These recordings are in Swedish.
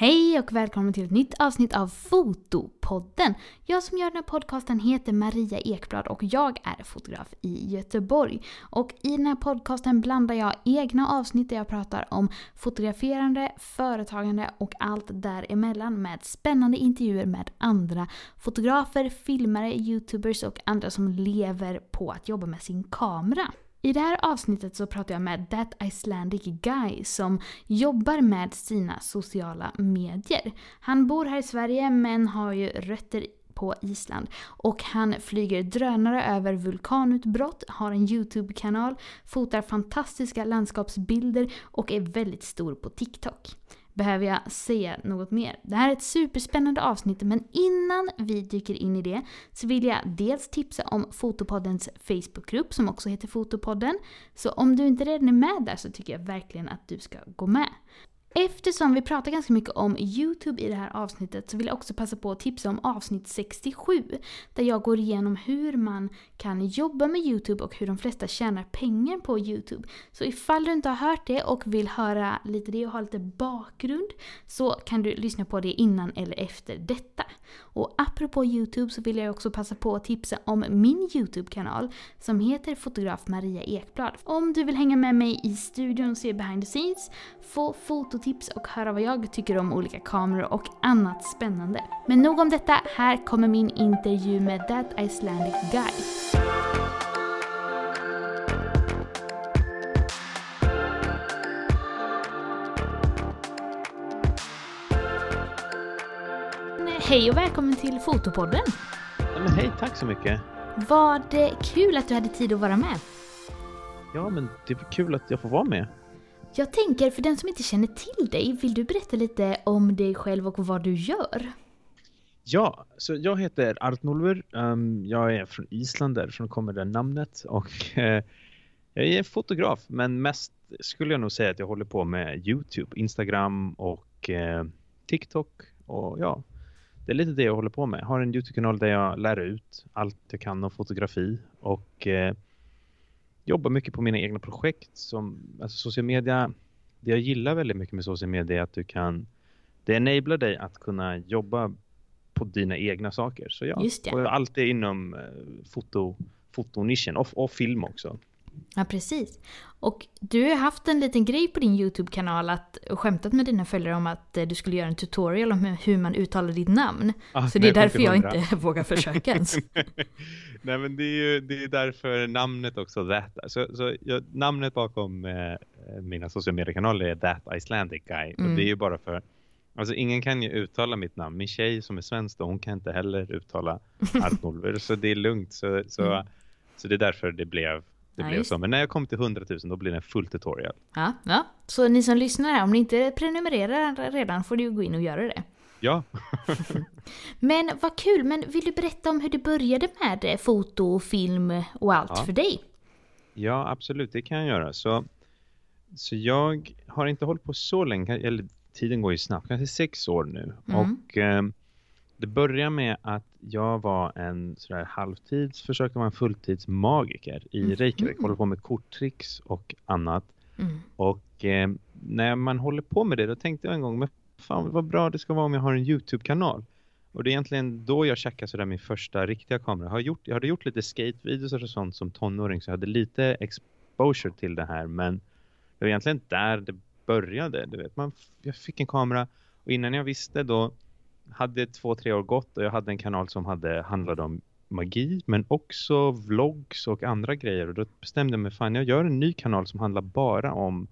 Hej och välkommen till ett nytt avsnitt av Fotopodden. Jag som gör den här podcasten heter Maria Ekblad och jag är fotograf i Göteborg. Och i den här podcasten blandar jag egna avsnitt där jag pratar om fotograferande, företagande och allt däremellan med spännande intervjuer med andra fotografer, filmare, youtubers och andra som lever på att jobba med sin kamera. I det här avsnittet så pratar jag med That Icelandic Guy som jobbar med sina sociala medier. Han bor här i Sverige men har ju rötter på Island. Och han flyger drönare över vulkanutbrott, har en YouTube-kanal, fotar fantastiska landskapsbilder och är väldigt stor på TikTok behöver jag säga något mer. Det här är ett superspännande avsnitt men innan vi dyker in i det så vill jag dels tipsa om Fotopoddens Facebookgrupp som också heter Fotopodden. Så om du inte redan är med där så tycker jag verkligen att du ska gå med. Eftersom vi pratar ganska mycket om YouTube i det här avsnittet så vill jag också passa på att tipsa om avsnitt 67 där jag går igenom hur man kan jobba med YouTube och hur de flesta tjänar pengar på YouTube. Så ifall du inte har hört det och vill höra lite det och ha lite bakgrund så kan du lyssna på det innan eller efter detta. Och apropå YouTube så vill jag också passa på att tipsa om min YouTube-kanal som heter Fotograf Maria Ekblad. Om du vill hänga med mig i studion och se behind the scenes, få fototips och höra vad jag tycker om olika kameror och annat spännande. Men nog om detta, här kommer min intervju med That Icelandic Guy. Hej och välkommen till Fotopodden! Men hej, tack så mycket! Var det kul att du hade tid att vara med? Ja, men det är kul att jag får vara med. Jag tänker, för den som inte känner till dig, vill du berätta lite om dig själv och vad du gör? Ja, så jag heter Artnolver. Um, jag är från Island, därifrån kommer det namnet. Och uh, jag är fotograf, men mest skulle jag nog säga att jag håller på med YouTube, Instagram och uh, TikTok. Och ja, det är lite det jag håller på med. Jag har en YouTube-kanal där jag lär ut allt jag kan om fotografi och uh, jobbar mycket på mina egna projekt som alltså social media. Det jag gillar väldigt mycket med social media är att du kan det enablar dig att kunna jobba på dina egna saker. Så ja, Just det. och allt är inom eh, foto, fotonischen och, och film också. Ja, precis. Och du har haft en liten grej på din YouTube-kanal att och skämtat med dina följare om att eh, du skulle göra en tutorial om hur man uttalar ditt namn. Ah, så det är därför jag till 100. inte vågar försöka ens. Nej men det är ju det är därför namnet också That. Så, så jag, namnet bakom eh, mina sociala mediekanaler är That Icelandic Guy. Mm. Och det är ju bara för Alltså ingen kan ju uttala mitt namn. Min tjej som är svensk då, hon kan inte heller uttala Arnolver. så det är lugnt. Så, så, Mm. så det är därför det blev, det Ja, blev så. Men när jag kom till 100 000 då blir det en full tutorial. Ja, ja. Så ni som lyssnar om ni inte prenumererar redan får du ju gå in och göra det. Ja, Men vad kul, men vill du berätta om hur du började med foto, film och allt Ja. för dig? ja absolut det kan jag göra. Så, så jag har inte hållit på så länge, eller tiden går ju snabbt, kanske sex år nu. Mm. Och eh, det börjar med att jag var en sådär halvtids, försöker vara en fulltidsmagiker i Mhm. Reykjavik. Håller på med korttricks och annat. Mm. Och eh, när man håller på med det då tänkte jag en gång, men fan vad bra det ska vara om jag har en YouTube-kanal. Och det är egentligen då jag checkade sådär min första riktiga kamera. Jag, har gjort, jag hade gjort lite skatevideos och sånt som tonåring så jag hade lite exposure till det här. Men det var egentligen där det började. Du vet, man, jag fick en kamera och innan jag visste då hade två, tre år gått och jag hade en kanal som hade handlade om magi men också vlogs och andra grejer och då bestämde jag mig fan jag gör en ny kanal som handlar bara om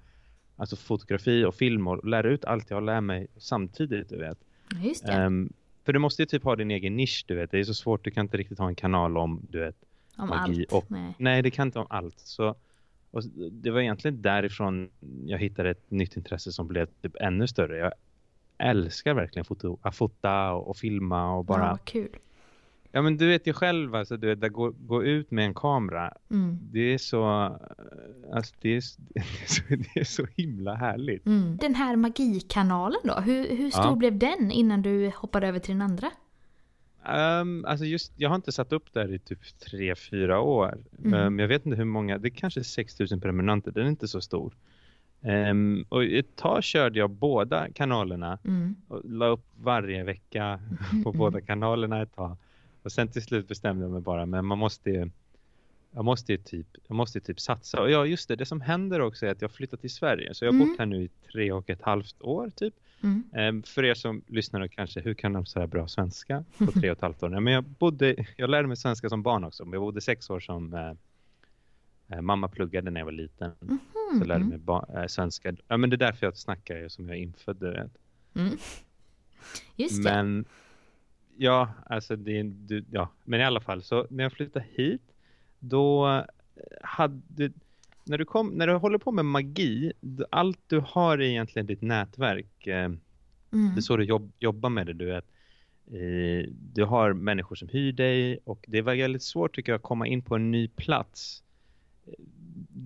alltså fotografi och film och lär ut allt jag lär mig samtidigt du vet. Just det, Ehm, för du måste ju typ ha din egen nisch du vet. Det är så svårt, du kan inte riktigt ha en kanal om du vet. om magi allt. och- Nej. Nej det kan inte om allt. Så, och det var egentligen därifrån jag hittade ett nytt intresse som blev typ ännu större. Jag älskar verkligen foto, att fota och, och filma och bara Ja, kul. Ja men du vet ju själv alltså, du vet, att gå, gå ut med en kamera Mm. det är så alltså, det, är, det, är så, det är så himla härligt. Mm. Den här magikanalen då, hur, hur stor Ja. blev den innan du hoppade över till den andra? Um, alltså just, jag har inte satt upp där i typ tre fyra år. Mm. Um, jag vet inte hur många, det är kanske 6000 prenumeranter, den är inte så stor. Um, och ett tag körde jag båda kanalerna Mm. och la upp varje vecka på båda kanalerna ett tag. Och sen till slut bestämde jag mig bara, men man måste ju, jag måste ju typ, jag måste typ satsa. Och ja, just det, det som händer också är att jag flyttat till Sverige. Så jag har Mm. bott här nu i tre och ett halvt år typ. Mm. Ehm, för er som lyssnar och kanske, hur kan de så här bra svenska på tre och ett halvt år? Nej, men jag bodde, jag lärde mig svenska som barn också. Men jag bodde sex år som eh, mamma pluggade när jag var liten. Så jag lärde mig ba- eh, svenska. Ja, men det är därför jag snackar ju som jag är infödd. Mm. Just det. Men ja, alltså det är, du, ja, men i alla fall så när jag flyttade hit då eh, hade när du kom när du håller på med magi, allt du har är egentligen ditt nätverk. Eh, Mm. Det är så du jobb, jobbar med det, du vet. Eh, du har människor som hyr dig och det var väldigt svårt tycker jag att komma in på en ny plats.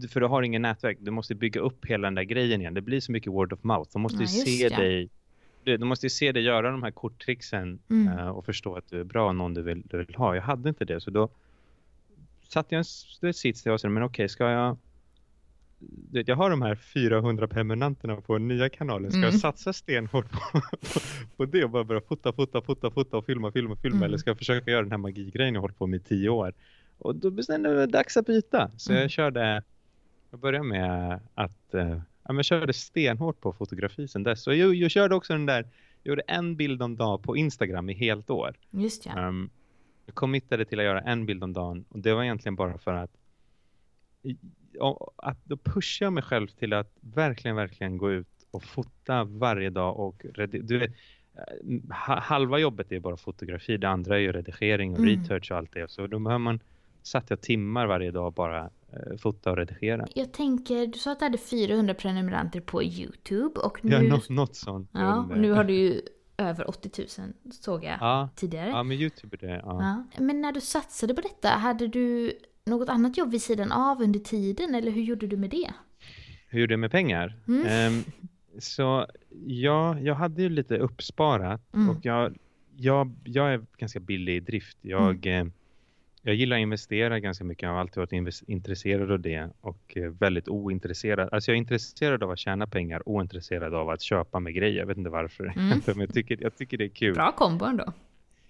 Eh, För du har ingen nätverk, du måste bygga upp hela den där grejen igen. Det blir så mycket word of mouth. De måste Ja, se det. dig de måste ju se dig göra de här korttricksen Mm. eh, och förstå att du är bra och någon du vill, du vill ha. Jag hade inte det så då satte jag en sits där jag sa men okej ska jag vet, jag har de här 400 prenumeranterna på nya kanalen. Ska Mm. jag satsa stenhårt på, på, på det och bara börja fota, fota, fota, fota och filma, filma, filma Mm. eller ska jag försöka göra den här magigrejen jag hållit på med i tio år? Och då bestämde jag mig dags att byta. Så Mm. jag körde, jag började med att eh, ja, men jag körde stenhårt på fotografi sen dess. Så jag, jag körde också den där, jag gjorde en bild om dagen på Instagram i helt år. Just ja. Um, jag committade till att göra en bild om dagen och det var egentligen bara för att att då pushar jag mig själv till att verkligen, verkligen gå ut och fota varje dag och du vet, eh, ha- halva jobbet är bara fotografi, det andra är ju redigering och Mm. research och allt det. Så då behöver man, satt jag timmar varje dag bara eh, fota och redigera. Jag tänker, du sa att du hade 400 prenumeranter på YouTube och nu, Ja, nå- något sånt. ja, och nu har du ju över 80 000 såg jag ja, tidigare. ja, men YouTube är det. Ja. Ja. Men när du satsade på detta, hade du något annat jobb vid sidan av under tiden eller hur gjorde du med det? Hur gjorde jag med pengar? Mm. Ehm, så ja, jag hade ju lite uppsparat Mm. och jag, jag, jag är ganska billig i drift. Jag, Mm. Jag gillar att investera ganska mycket. Jag har alltid varit intresserad av det och eh, väldigt ointresserad. Alltså jag är intresserad av att tjäna pengar, ointresserad av att köpa med grejer. Jag vet inte varför. Mm. men jag tycker, jag tycker det är kul. Bra kombo ändå.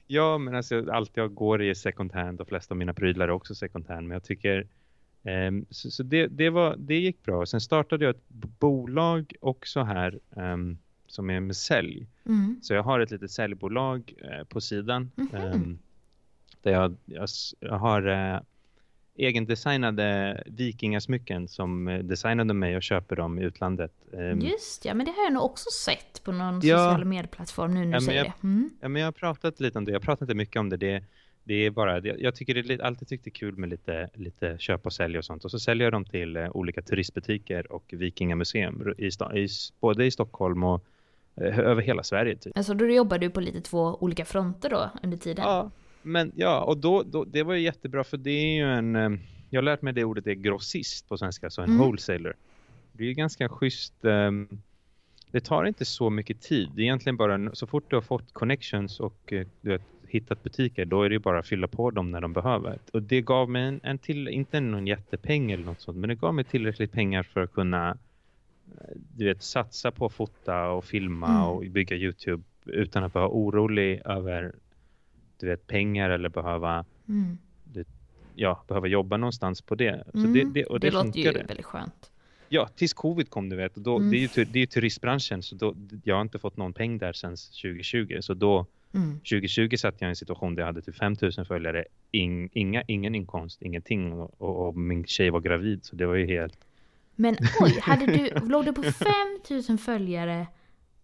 Ja, men alltså allt jag går i är second hand och flesta av mina prylar är också second hand. Men jag tycker ehm, så, så det, det, var, det gick bra. Sen startade jag ett bolag också här ehm, som är med sälj. Mm. Så jag har ett litet säljbolag eh, på sidan. Mhm. ehm, där jag, jag, jag har eh, egendesignade vikingasmycken som eh, designade mig och köper dem i utlandet. Ehm, Just ja, men det har jag nog också sett på någon Ja. social medieplattform nu när Ja, du säger jag- det. Mm. Ja, men jag har pratat lite om det. Jag pratar inte mycket om det. Det, det är bara, jag tycker det är alltid tyckt det är kul med lite, lite köp och sälj och sånt. Och så säljer jag dem till eh, olika turistbutiker och Vikingamuseum i, i, både i Stockholm och eh, över hela Sverige. Typ. Alltså då jobbar du på lite två olika fronter då under tiden? Ja, men ja, och då, då, det var ju jättebra för det är ju en, eh, jag har lärt mig det ordet är grossist på svenska, så en Mm. wholesaler. Det är ju ganska schysst, ehm, det tar inte så mycket tid. Det är egentligen bara, så fort du har fått connections och eh, du vet, hittat butiker, då är det ju bara att fylla på dem när de behöver. Och det gav mig en, en till, inte någon jättepeng eller något sånt, men det gav mig tillräckligt pengar för att kunna eh, du vet, satsa på att fota och filma Mm. och bygga YouTube utan att vara orolig över du vet, pengar eller behöva, Mm. ja, behöva jobba någonstans på det. Så Mm. det, det, och det, låter ju funkade. väldigt skönt. Ja, tills covid kom du vet. Och då, Mm. det, är ju, tur- det är ju turistbranschen så då, jag har inte fått någon peng där sedan 2020. Så då, Mm. 2020 satt jag i en situation där jag hade typ 5000 följare, ing, inga, ingen inkomst, ingenting och, och, och min tjej var gravid så det var ju helt... Men oj, hade du, låg du på 5000 följare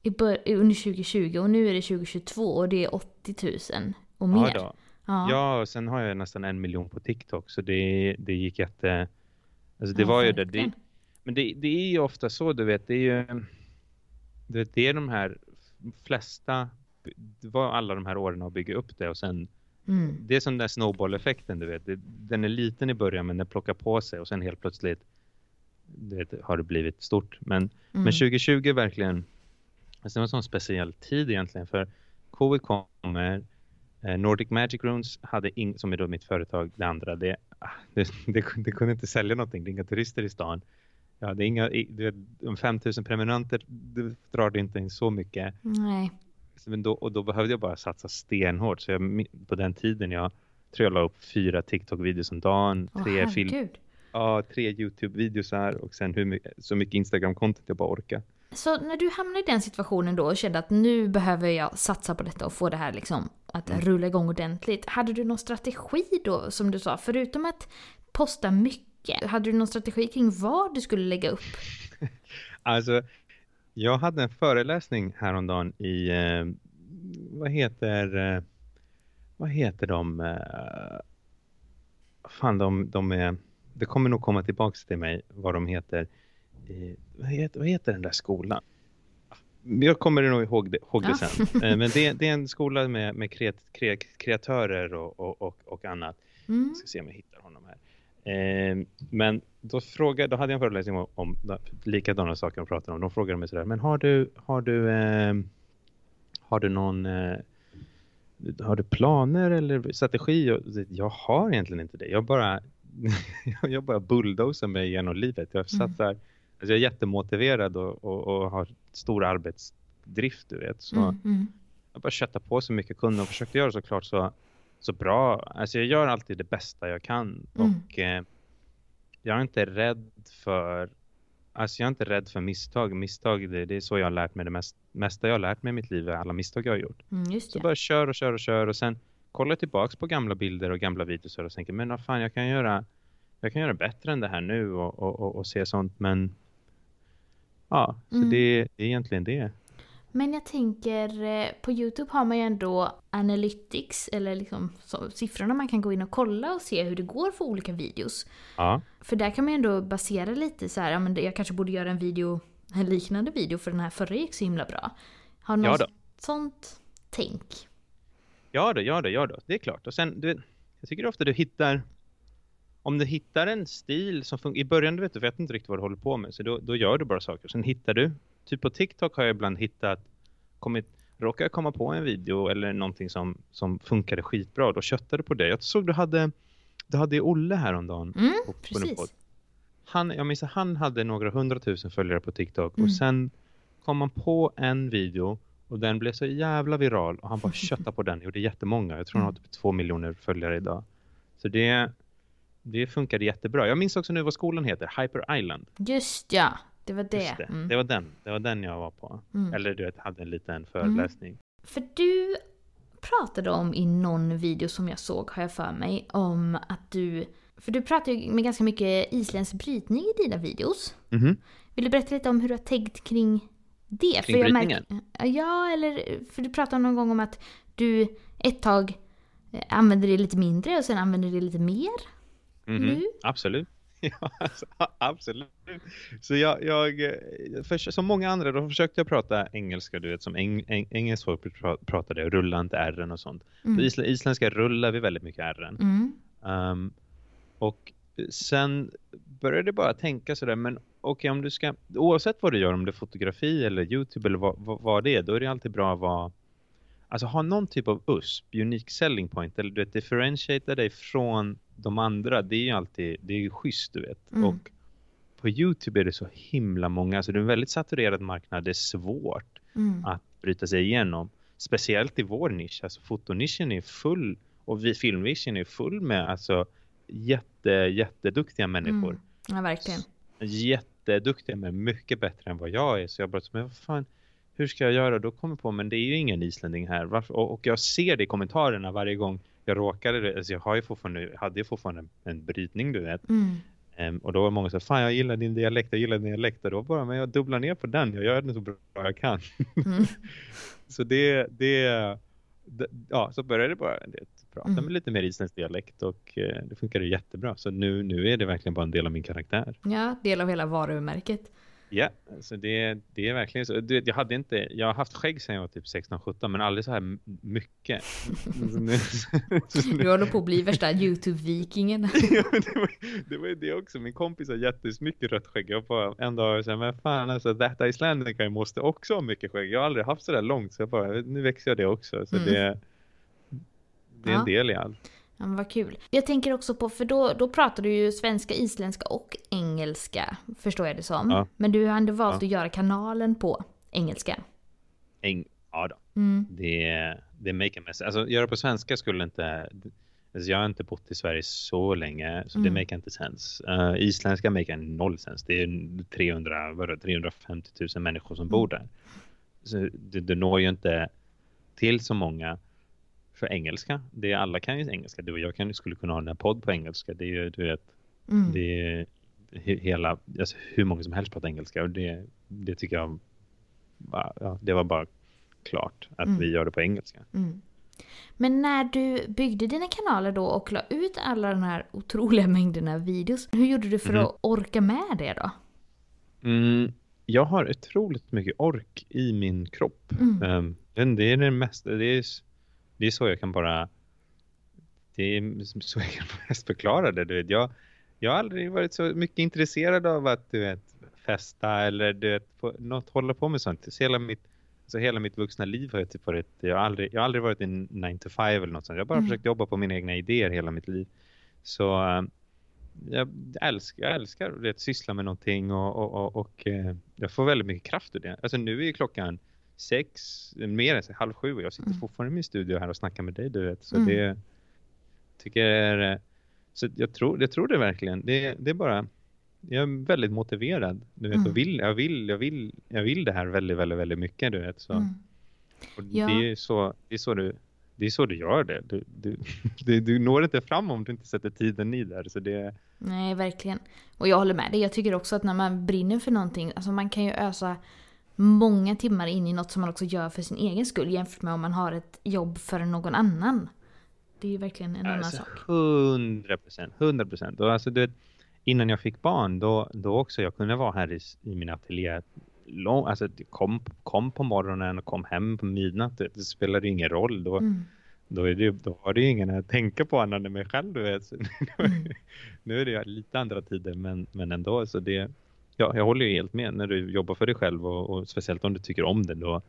i under 2020 och nu är det 2022 och det är 80 000 och mer? Ja. Ja. ja, och sen har jag nästan en miljon på TikTok så det, det gick jätte... Alltså det Ja, var ju det, det. Men det, det är ju ofta så, du vet, det är ju... Du vet, det är de här flesta... Det var alla de här åren att bygga upp det och sen... Mm. Det är som den där snowball-effekten, du vet. Den är liten i början men den plockar på sig och sen helt plötsligt du vet, har det blivit stort. Men, Mm. men 2020 verkligen... Alltså det var en sån speciell tid egentligen för covid kommer... Eh, Nordic Magic Runes hade ing, som är då mitt företag, det andra, det, ah, det, det, det kunde inte sälja någonting, det är inga turister i stan. ja, det är inga, du vet, om 5000 prenumeranter du drar det inte in så mycket. Nej. Men då, och då behövde jag bara satsa stenhårt. Så jag, på den tiden jag tror jag la upp fyra TikTok-videos om dagen. Åh, tre, film, ja, tre YouTube-videos här och sen hur mycket, så mycket Instagram-content jag bara orkar. Så när du hamnade i den situationen då och kände att nu behöver jag satsa på detta och få det här liksom att Mm. rulla igång ordentligt. Hade du någon strategi då som du sa, förutom att posta mycket? Hade du någon strategi kring vad du skulle lägga upp? Alltså, jag hade en föreläsning häromdagen i, eh, vad heter, eh, vad heter de, eh, fan de, de är, det kommer nog komma tillbaks till mig vad de heter, eh, vad, heter vad heter den där skolan? Jag kommer nog ihåg det, ihåg det sen. Eh, Men det, det är en skola med, med kreat, kreat, kreatörer och, och, och, och annat. Mm. Jag ska se om jag hittar honom här. Eh, men då, frågade, då hade jag en föreläsning om, om likadana saker de pratade om. De frågade mig sådär, men har du, har du, eh, har du någon, eh, har du planer eller strategi? Jag har egentligen inte det. Jag bara, jag bara bulldozar mig genom livet. Jag Mm. Alltså jag är jättemotiverad och, och, och har stor arbetsdrift, du vet. Så Mm, mm. jag bara kötta på så mycket kunder och försökte göra såklart så, så bra. Alltså jag gör alltid det bästa jag kan Mm. och eh, jag är inte rädd för Alltså jag är inte rädd för misstag. Misstag, det, det är så jag har lärt mig det mest, mesta jag har lärt mig i mitt liv är alla misstag jag har gjort. Mm, Så bara kör och kör och kör och sen kollar jag tillbaks på gamla bilder och gamla videos och tänker men vad fan jag kan göra jag kan göra bättre än det här nu och, och, och, och se sånt men ja, så Mm. det, det är egentligen det. Men jag tänker, eh, på Youtube har man ju ändå analytics, eller liksom så, siffrorna man kan gå in och kolla och se hur det går för olika videos. Ja. För där kan man ju ändå basera lite så här, ja men jag kanske borde göra en video, en liknande video för den här förra gick så himla bra. Har du Ja något då. sånt tänk? Ja då, ja då, ja då. Det är klart. Och sen, du jag tycker ofta du hittar, om du hittar en stil som funkar, i början du vet du vet inte riktigt vad du håller på med, så då, då gör du bara saker. Sen hittar du, typ på TikTok har jag ibland hittat, kommit, råkar jag komma på en video eller någonting som, som funkade skitbra, då köttar du på det. Jag såg du hade, du hade Olle häromdagen. Mm, på, på precis. Han, jag minns att han hade några hundratusen följare på TikTok Mm. och sen kom han på en video och den blev så jävla viral och han bara köttade på den. Gjorde jättemånga. Jag tror han har Mm. typ två miljoner följare idag. Så det, det funkade jättebra. Jag minns också nu vad skolan heter. Hyper Island. Just ja, det var det. Det. Mm. det var den. Det var den jag var på. Mm. Eller du vet, hade en liten föreläsning. För du pratade om i någon video som jag såg, har jag för mig, om att du... För du pratar ju med ganska mycket isländsk brytning i dina videos. Mhm. Vill du berätta lite om hur du har tänkt kring det? Kring jag brytningen? ja, eller... För du pratade någon gång om att du ett tag eh, använder det lite mindre och sen använder det lite mer. Mhm. Nu? Absolut. Ja, alltså, absolut. Så jag, jag eh, för, som många andra, då försökte jag prata engelska, du vet, som eng, eng, engelskt folk pra- pratade, rulla inte r och sånt. Mm. På isla, isländska rullar vi väldigt mycket r Mm. um, Och sen började jag bara tänka sådär, men okej om du ska, oavsett vad du gör, om det är fotografi eller Youtube eller vad, vad, vad det är, då är det alltid bra att vara Alltså ha någon typ av USP, unique selling point, eller du vet, differentiata dig från de andra, det är ju alltid, det är ju schysst du vet. Mm. Och på Youtube är det så himla många, alltså det är en väldigt saturerad marknad, det är svårt Mm. att bryta sig igenom. Speciellt i vår nisch, alltså fotonischen är full och vi filmnischen är full med alltså jätte, jätteduktiga människor. Mm. Ja, verkligen. Jätteduktiga men mycket bättre än vad jag är. Så jag bara, men vad fan, hur ska jag göra? Då kommer jag på, men det är ju ingen islänning här. Varför? Och, och jag ser det i kommentarerna varje gång jag råkade, alltså jag har ju fortfarande, hade ju fortfarande en, en brytning du vet. Mm. Ehm, och då var många så fan jag gillar din dialekt, jag gillar din dialekt. Och då bara, men jag dubblar ner på den, jag gör den så bra jag kan. Mm. Så det, det, det ja, så började jag bara det, prata Mm. med lite mer isländsk dialekt och eh, det funkade jättebra. Så nu, nu är det verkligen bara en del av min karaktär. Ja, del av hela varumärket. Ja, så det, det är verkligen så. Du vet, jag hade inte, jag har haft skägg sedan jag var typ 16-17 men aldrig så här mycket. Så så Du håller på att bli värsta YouTube-vikingen. Ja, det, var, det var ju det också. Min kompis har jättemycket rött skägg. Jag bara en dag sa men fan alltså that Icelandica måste också ha mycket skägg. Jag har aldrig haft så där långt så jag bara nu växer jag det också. Så Mm. det, det är Ja. en del i allt. Ja, men vad kul. Jag tänker också på, för då, då pratar du ju svenska, isländska och engelska, förstår jag det som. Ja. Men du har ändå valt Ja. att göra kanalen på engelska. Eng, ja då. Mm. Det, det make a mess. Alltså göra på svenska skulle inte... Alltså, jag har inte bott i Sverige så länge så det Mm. make inte sens. Uh, isländska make noll sens. Det är 300, vad är det, 350 000 människor som bor där. Så det, det når ju inte till så många för engelska. Det, alla kan ju engelska. Du och jag kan, skulle kunna ha en podd på engelska. Det är ju, du vet, Mm. det är he- hela, alltså hur många som helst pratar engelska och det, det tycker jag ja, det var bara klart att Mm. vi gör det på engelska. Mm. Men när du byggde dina kanaler då och la ut alla de här otroliga mängderna videos, hur gjorde du för Mhm. att orka med det då? Mm, jag har otroligt mycket ork i min kropp. Mm. Den- det är det mesta, det är, det är så jag kan bara, det är så jag kan mest förklara det. Du vet. Jag, jag har aldrig varit så mycket intresserad av att du vet, festa eller du vet, få, något, hålla på med sånt. Så hela mitt, så hela mitt vuxna liv har jag typ varit, jag har aldrig, jag har aldrig varit en 9 to 5 eller något sånt. Jag har bara Mm. försökt jobba på mina egna idéer hela mitt liv. Så ehm, jag älskar, jag älskar vet, syssla med någonting och, och, och, och eh, jag får väldigt mycket kraft ur det. Alltså nu är klockan sex, mer än halv sju och jag sitter Mm. fortfarande i min studio här och snackar med dig du vet. Så Mm. det tycker jag är, eh, så jag tror, jag tror det verkligen. Det, det är bara, jag är väldigt motiverad. Du vet, Mm. och vill, jag, vill, jag, vill, jag vill det här väldigt, väldigt, väldigt mycket. Du vet, så. Mm. Ja. det, är så, det, är så du, det är så du gör det. Du, du, du, du når inte fram om du inte sätter tiden i där. Så det, Nej, verkligen. Och jag håller med dig. Jag tycker också att när man brinner för någonting, alltså man kan ju ösa många timmar in i något som man också gör för sin egen skull jämfört med om man har ett jobb för någon annan. Det är ju verkligen en annan Alltså, sak. 100 procent, 100 procent. Alltså, du vet, innan jag fick barn, då, då också, jag kunde vara här i, i min ateljé. Lång, alltså, kom, kom på morgonen och kom hem på midnatt. Det, spelade ingen roll. Då, Mm. då, är det, då har det ju ingen att tänka på annan än mig själv. Du vet. Så, Mm. nu är det lite andra tider, men, men ändå. Så det, ja, jag håller ju helt med när du jobbar för dig själv och, och speciellt om du tycker om det. Då,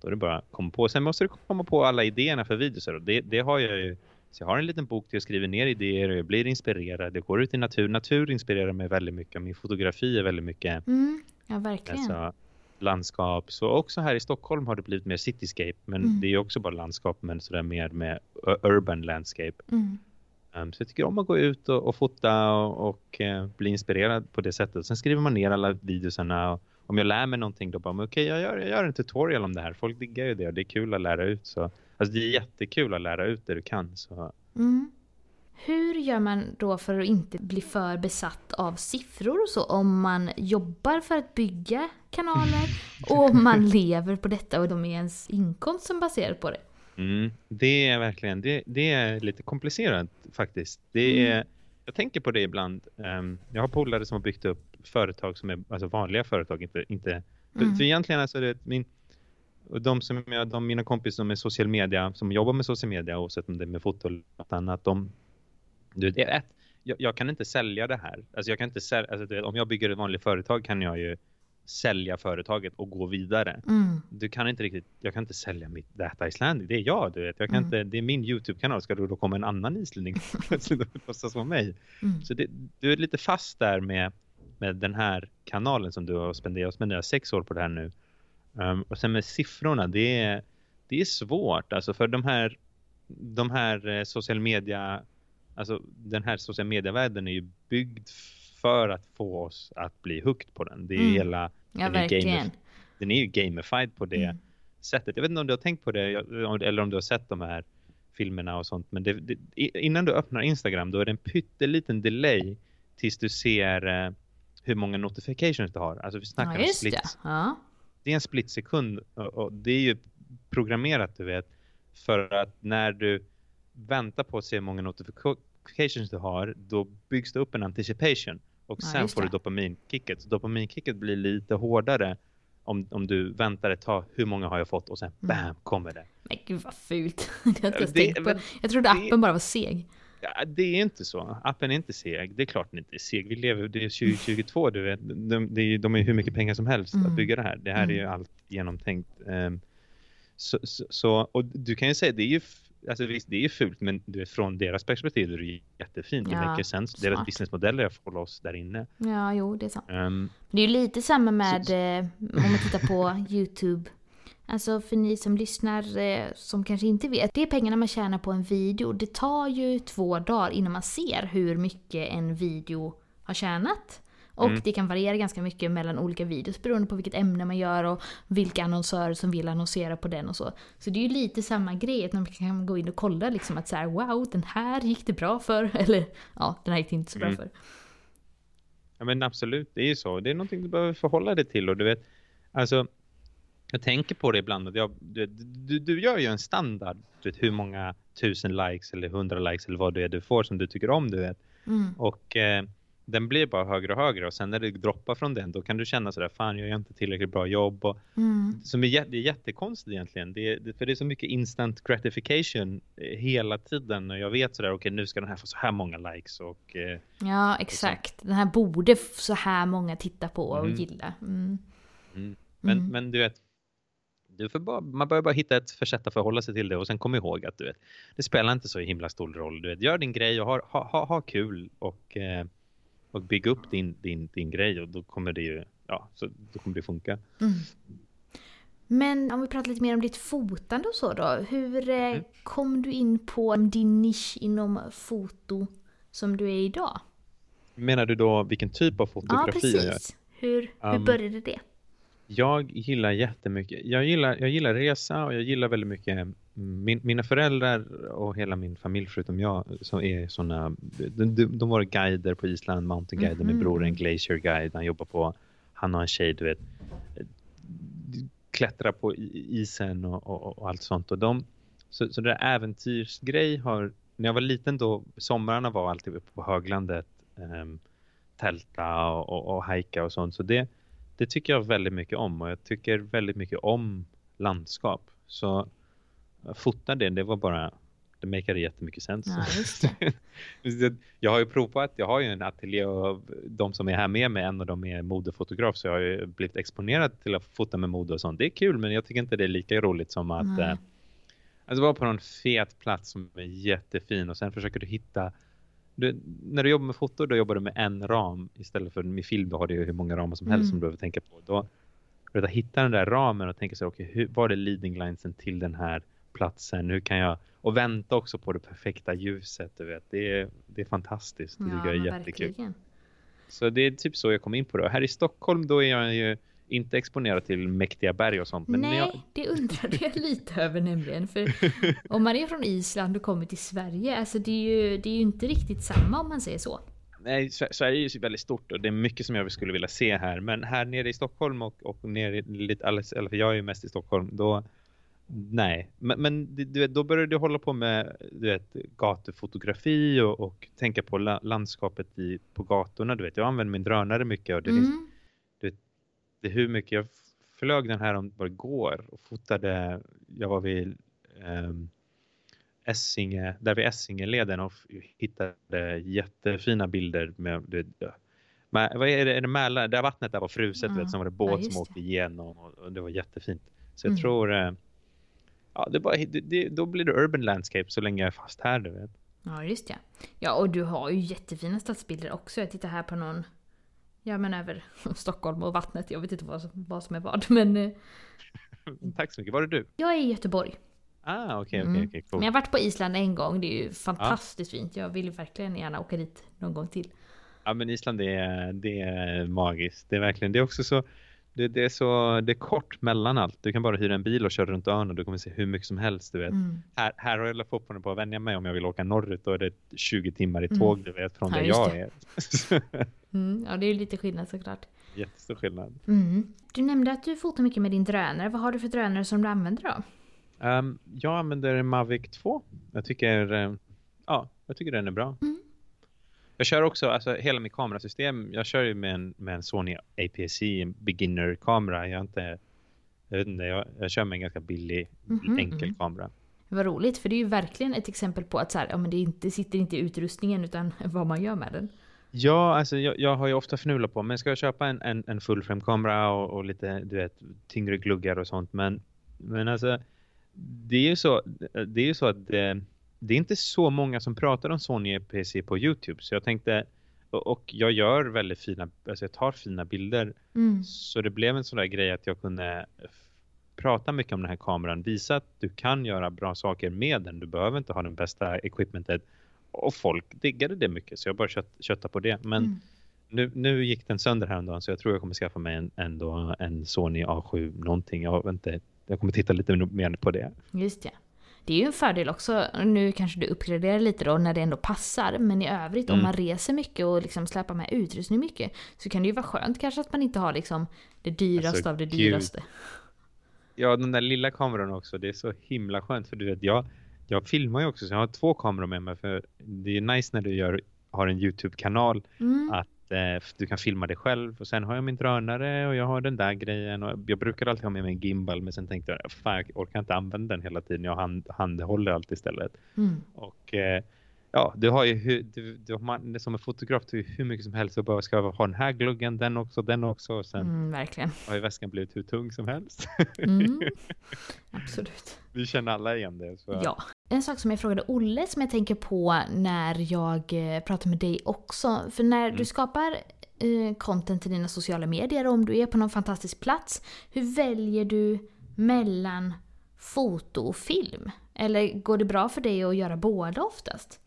då är det bara komma på. Sen måste du komma på alla idéerna för videos. och Det, det har jag ju. Så jag har en liten bok där jag skriver ner idéer och jag blir inspirerad. Jag går ut i natur. Natur inspirerar mig väldigt mycket. Min fotografi är väldigt mycket Mm. Ja, verkligen. alltså, landskap. Så också här i Stockholm har det blivit mer cityscape. Men Mm. det är också bara landskap men sådär mer med urban landscape. Mm. Um, så jag tycker om att gå ut och, och fota och, och eh, bli inspirerad på det sättet. Sen skriver man ner alla videosarna. Och om jag lär mig någonting då bara, okej jag, gör, jag gör en tutorial om det här. Folk diggar ju det och det är kul att lära ut. Så, alltså det är jättekul att lära ut det du kan. Så, Mm. Hur gör man då för att inte bli för besatt av siffror och så om man jobbar för att bygga kanaler och om man lever på detta och de är ens inkomst som baserar på det? Mm, det är verkligen, det, det är lite komplicerat faktiskt. Det är, Jag tänker på det ibland. Um, jag har polare som har byggt upp företag som är alltså vanliga företag. Inte, inte, för, Mm. för egentligen alltså det, min, och de som jag, de, mina kompisar som är social media, som jobbar med social media oavsett om det är med foto eller något annat, de, du, det är ett, jag, jag kan inte sälja det här. Alltså jag kan inte sälja, alltså du vet, om jag bygger ett vanligt företag kan jag ju sälja företaget och gå vidare. Mm. Du kan inte riktigt, jag kan inte sälja mitt Data Icelandic. Det är jag, du vet. Jag kan Mm. inte, det är min YouTube-kanal. Ska då, komma en annan islänning plötsligt och låtsas vara mig? Mm. Så det, du är lite fast där med, med den här kanalen som du har spenderat. Jag spenderat sex år på det här nu. Um, och sen med siffrorna, det är, det är svårt. Alltså för de här, de här eh, social media, alltså den här social media-världen är ju byggd för att få oss att bli hooked på den. Det är Mm. hela, Ja, den är gamif- den är ju gamified på det Mm. sättet. Jag vet inte om du har tänkt på det eller om du har sett de här filmerna och sånt. Men det, det, innan du öppnar Instagram då är det en pytteliten delay tills du ser eh, hur många notifications du har. Alltså vi snackar Ja, om split, det. Ja. det är en split sekund och, och det är ju programmerat du vet för att när du väntar på att se hur många notifications du har då byggs det upp en anticipation och Ja, sen får du dopaminkicket. Så dopaminkicket blir lite hårdare om, om du väntar ett tag, hur många har jag fått och sen Mm. bam kommer det. Men gud vad fult. Jag inte Det- på. Jag trodde det- appen bara var seg. Det är inte så. Appen är inte seg. Det är klart den inte är seg. Vi lever, det är 2022, du vet. De, är, de är hur mycket pengar som helst Mm. att bygga det här. Det här är ju Mm. allt genomtänkt. Ehm, så, så, så, och du kan ju säga, det är ju alltså visst det är fult men du vet, från deras perspektiv är det jättefint. Ja, det maker sense. smart. Deras businessmodeller är att hålla oss där inne. Ja, jo, det är sant. Um, Det är ju lite samma med Så- eh, om man tittar på YouTube. Alltså för ni som lyssnar eh, som kanske inte vet. Det är pengarna man tjänar på en video. Det tar ju två dagar innan man ser hur mycket en video har tjänat. Och Mm. det kan variera ganska mycket mellan olika videos beroende på vilket ämne man gör och vilka annonsörer som vill annonsera på den och så. Så det är ju lite samma grej, att man kan gå in och kolla liksom att så här, wow, den här gick det bra för. Eller ja, den här gick det inte så bra Mm. för. Ja men absolut, det är ju så. Det är någonting du behöver förhålla dig till och du vet, alltså jag tänker på det ibland att jag, du, du, du gör ju en standard, du vet hur många tusen likes eller hundra likes eller vad det är du får som du tycker om du vet. Mm. Och eh, den blir bara högre och högre och sen när det droppar från den då kan du känna sådär, fan jag gör inte tillräckligt bra jobb och Mm. som är, det är jättekonstigt egentligen. Det är, det, för det är så mycket instant gratification eh, hela tiden och jag vet sådär, okej nu ska den här få så här många likes och eh, Ja, exakt. Den här borde så här många titta på och Mm. gilla. Mm. Mm. Men, Mm. men du vet, du får bara, man behöver bara hitta ett för sätt att förhålla sig till det och sen kom ihåg att du vet, det spelar inte så himla stor roll. Du vet, gör din grej och ha, ha, ha, ha kul och, eh, och bygg upp din, din, din grej och då kommer det ju, ja, så då kommer det funka. Mm. Men om vi pratar lite mer om ditt fotande och så då. Hur eh, Mm. kom du in på din nisch inom foto som du är idag? Menar du då vilken typ av Ja, fotografi jag gör? precis. Hur, hur Um, började det? Jag gillar jättemycket. Jag gillar, jag gillar resa och jag gillar väldigt mycket min, mina föräldrar och hela min familj förutom jag som är såna, de, de, var guider på Island, mountainguider. Min Mhm. bror är en glacier guide. Han jobbar på, han har en tjej du vet, klättrar på isen och, och, och allt sånt. Och de, så, så det där äventyrsgrej har, när jag var liten då, somrarna var alltid uppe på höglandet, um, tälta och, och, och hajka och sånt. Så det, det tycker jag väldigt mycket om och jag tycker väldigt mycket om landskap. Så fota det, det var bara, det makade jättemycket sens. Ja, jag har ju provat, jag har ju en ateljé och de som är här med mig, en av dem är modefotograf så jag har ju blivit exponerad till att fota med mode och sånt. Det är kul men jag tycker inte det är lika roligt som att eh, alltså vara på någon fet plats som är jättefin och sen försöker du hitta du, när du jobbar med foto då jobbar du med en ram istället för med film då har du ju hur många ramar som helst Mm. som du behöver tänka på. Då, att hitta den där ramen och tänka sig, okej, hur var det leading linesen till den här platsen? Hur kan jag, och vänta också på det perfekta ljuset, du vet. Det är, det är fantastiskt. Det tycker jag är jättekul. verkligen. Så det är typ så jag kom in på det. Här i Stockholm då är jag ju inte exponerad till mäktiga berg och sånt. Men Nej, jag, det undrade jag lite över nämligen. För om man är från Island och kommer till Sverige, alltså det är ju, det är ju inte riktigt samma om man säger så. nej, Sver- Sverige är ju väldigt stort och det är mycket som jag skulle vilja se här. Men här nere i Stockholm och, och nere i lite, eller för jag är ju mest i Stockholm, då nej. Men, men du vet, då började jag hålla på med du vet, gatufotografi och, och tänka på la, landskapet i, på gatorna. Du vet, jag använder min drönare mycket och det finns Mm. det är hur mycket jag flög den här om bara igår och fotade, jag var vid um, Essinge, där vid Essingeleden och hittade jättefina bilder med, det, med vad är det, är det Mälaren, där vattnet där var fruset, Ja. vet, sen var det Ja, båt just som åkte igenom och, och det var jättefint. Så jag Mm. tror, eh, ja det bara, det, det, då blir det urban landscape så länge jag är fast här du vet. Ja, just ja. Ja, och du har ju jättefina stadsbilder också. Jag tittar här på någon, ja men över Stockholm och vattnet. Jag vet inte vad vad som är vad, men eh, Tack så mycket, var är du? jag är i Göteborg. Ah okej Mm. okej okej cool. Men jag har varit på Island en gång, det är ju fantastiskt fint. Jag vill verkligen gärna åka dit någon gång till. Ja men Island det är, det är magiskt. Det är verkligen, det är också så det, det är så, det är kort mellan allt. Du kan bara hyra en bil och köra runt ön och du kommer se hur mycket som helst du vet. Mm. Här, här har jag fortfarande på att vänja mig om jag vill åka norrut då är det 20 timmar i Mm. tåg du vet från Ja, där jag det. är. Mm, ja, det är ju lite skillnad såklart. Jättestor skillnad. Mm. Du nämnde att du fotar mycket med din drönare. Vad har du för drönare som du använder då? Um, jag använder Mavic 2. Jag tycker, eh, ja, jag tycker den är bra. Mm. Jag kör också, alltså hela mitt kamerasystem, jag kör ju med en, med en Sony APS-C, en beginner-kamera. Jag, inte, jag, vet inte, jag, jag kör med en ganska billig, Mhm, enkel mhm. kamera. Vad roligt, för det är ju verkligen ett exempel på att så här, ja, men det inte, sitter inte i utrustningen utan vad man gör med den. Ja, alltså jag, jag har ju ofta fnulat på, men ska jag köpa en, en, en full frame-kamera och, och lite, du vet, tyngre gluggar och sånt, men, men alltså det är ju så, det är ju så att det, det är inte så många som pratar om Sony EPC på Youtube. Så jag tänkte, och jag gör väldigt fina, alltså jag tar fina bilder. Mm. Så det blev en sån där grej att jag kunde prata mycket om den här kameran. Visa att du kan göra bra saker med den. Du behöver inte ha den bästa equipmentet. Och folk diggade det mycket så jag bara kött, kötta på det. Men Mm. nu, nu gick den sönder häromdagen så jag tror jag kommer skaffa mig en, ändå en Sony A7 någonting. Jag, vet inte, jag kommer titta lite mer på det. Just det. Det är ju en fördel också, nu kanske du uppgraderar lite då när det ändå passar, men i övrigt om Mm. man reser mycket och liksom släpar med utrustning mycket så kan det ju vara skönt kanske att man inte har liksom det dyraste Alltså, av det gud. dyraste. Ja, den där lilla kameran också. Det är så himla skönt för du vet, jag, jag filmar ju också så jag har två kameror med mig för det är nice när du gör, har en Youtube-kanal Mm. att du kan filma dig själv och sen har jag min drönare och jag har den där grejen och jag brukar alltid ha med mig en gimbal men sen tänkte jag fan jag orkar inte använda den hela tiden jag hand, handhåller allt istället Mm. och eh, ja du har ju hur, du, du, man, som en fotograf du hur mycket som helst och bara ska ha den här gluggen den också den också och sen Mm, verkligen. har ju väskan blivit hur tung som helst Mm. Absolut. vi känner alla igen det så. Ja. En sak som jag frågade Olle som jag tänker på när jag eh, pratar med dig också. För när Mm. du skapar eh, content till dina sociala medier och om du är på någon fantastisk plats. Hur väljer du mellan foto och film? Eller går det bra för dig att göra båda oftast?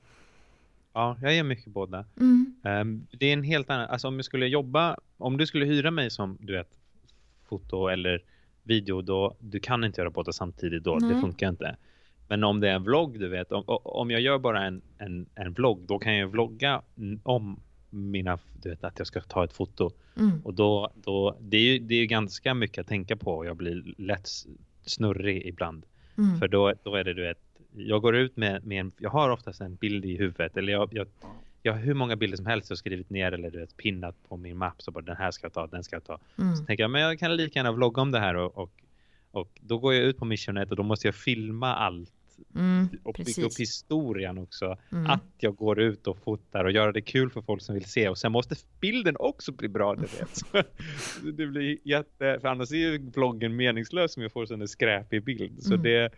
Ja, jag gör mycket båda. Mm. Ehm, det är en helt annan, alltså om jag skulle jobba, om du skulle hyra mig som du vet foto eller video då, du kan inte göra båda samtidigt då, det Nej. funkar inte. Men om det är en vlogg du vet, om, om jag gör bara en, en, en vlogg då kan jag vlogga om mina, du vet att jag ska ta ett foto. Mm. Och då, då det är ju det är ganska mycket att tänka på och jag blir lätt snurrig ibland. Mm. För då, då är det du vet, jag går ut med, med en, jag har oftast en bild i huvudet eller jag, jag, jag har hur många bilder som helst jag skrivit ner eller du vet pinnat på min mapp så bara den här ska jag ta, den ska jag ta. Mm. Så tänker jag men jag kan lika gärna vlogga om det här och, och, och då går jag ut på missionet och då måste jag filma allt Mm. och bygga upp historien också. Mm. Att jag går ut och fotar och göra det kul för folk som vill se och sen måste bilden också bli bra du vet. Det blir jätte, för annars är ju vloggen meningslös om jag får en skräpig bild. Så Mm. det,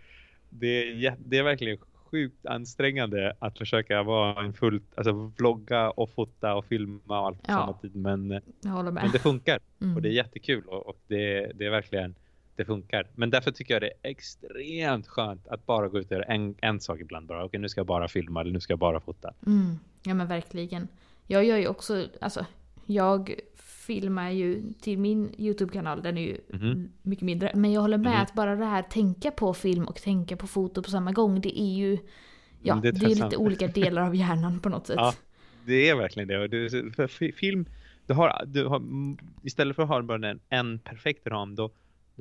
det, är, det är verkligen sjukt ansträngande att försöka vara en fullt, alltså vlogga och fota och filma och allt på Ja. samma tid. Men, men det funkar Mm. och det är jättekul och, och det, det är verkligen det funkar. Men därför tycker jag det är extremt skönt att bara gå ut och göra en, en sak ibland bara. Okej, nu ska jag bara filma eller nu ska jag bara fota. Mm. Ja men verkligen. Jag gör ju också, alltså jag filmar ju till min YouTube-kanal, den är ju Mhm. mycket mindre. Men jag håller med Mhm. att bara det här tänka på film och tänka på foto på samma gång, det är ju Ja, Mm, det det är, är lite olika delar av hjärnan på något sätt. Ja. Det är verkligen det. Det för fi- film, du har, du har, mm, istället för att ha bara en, en perfekt ram då,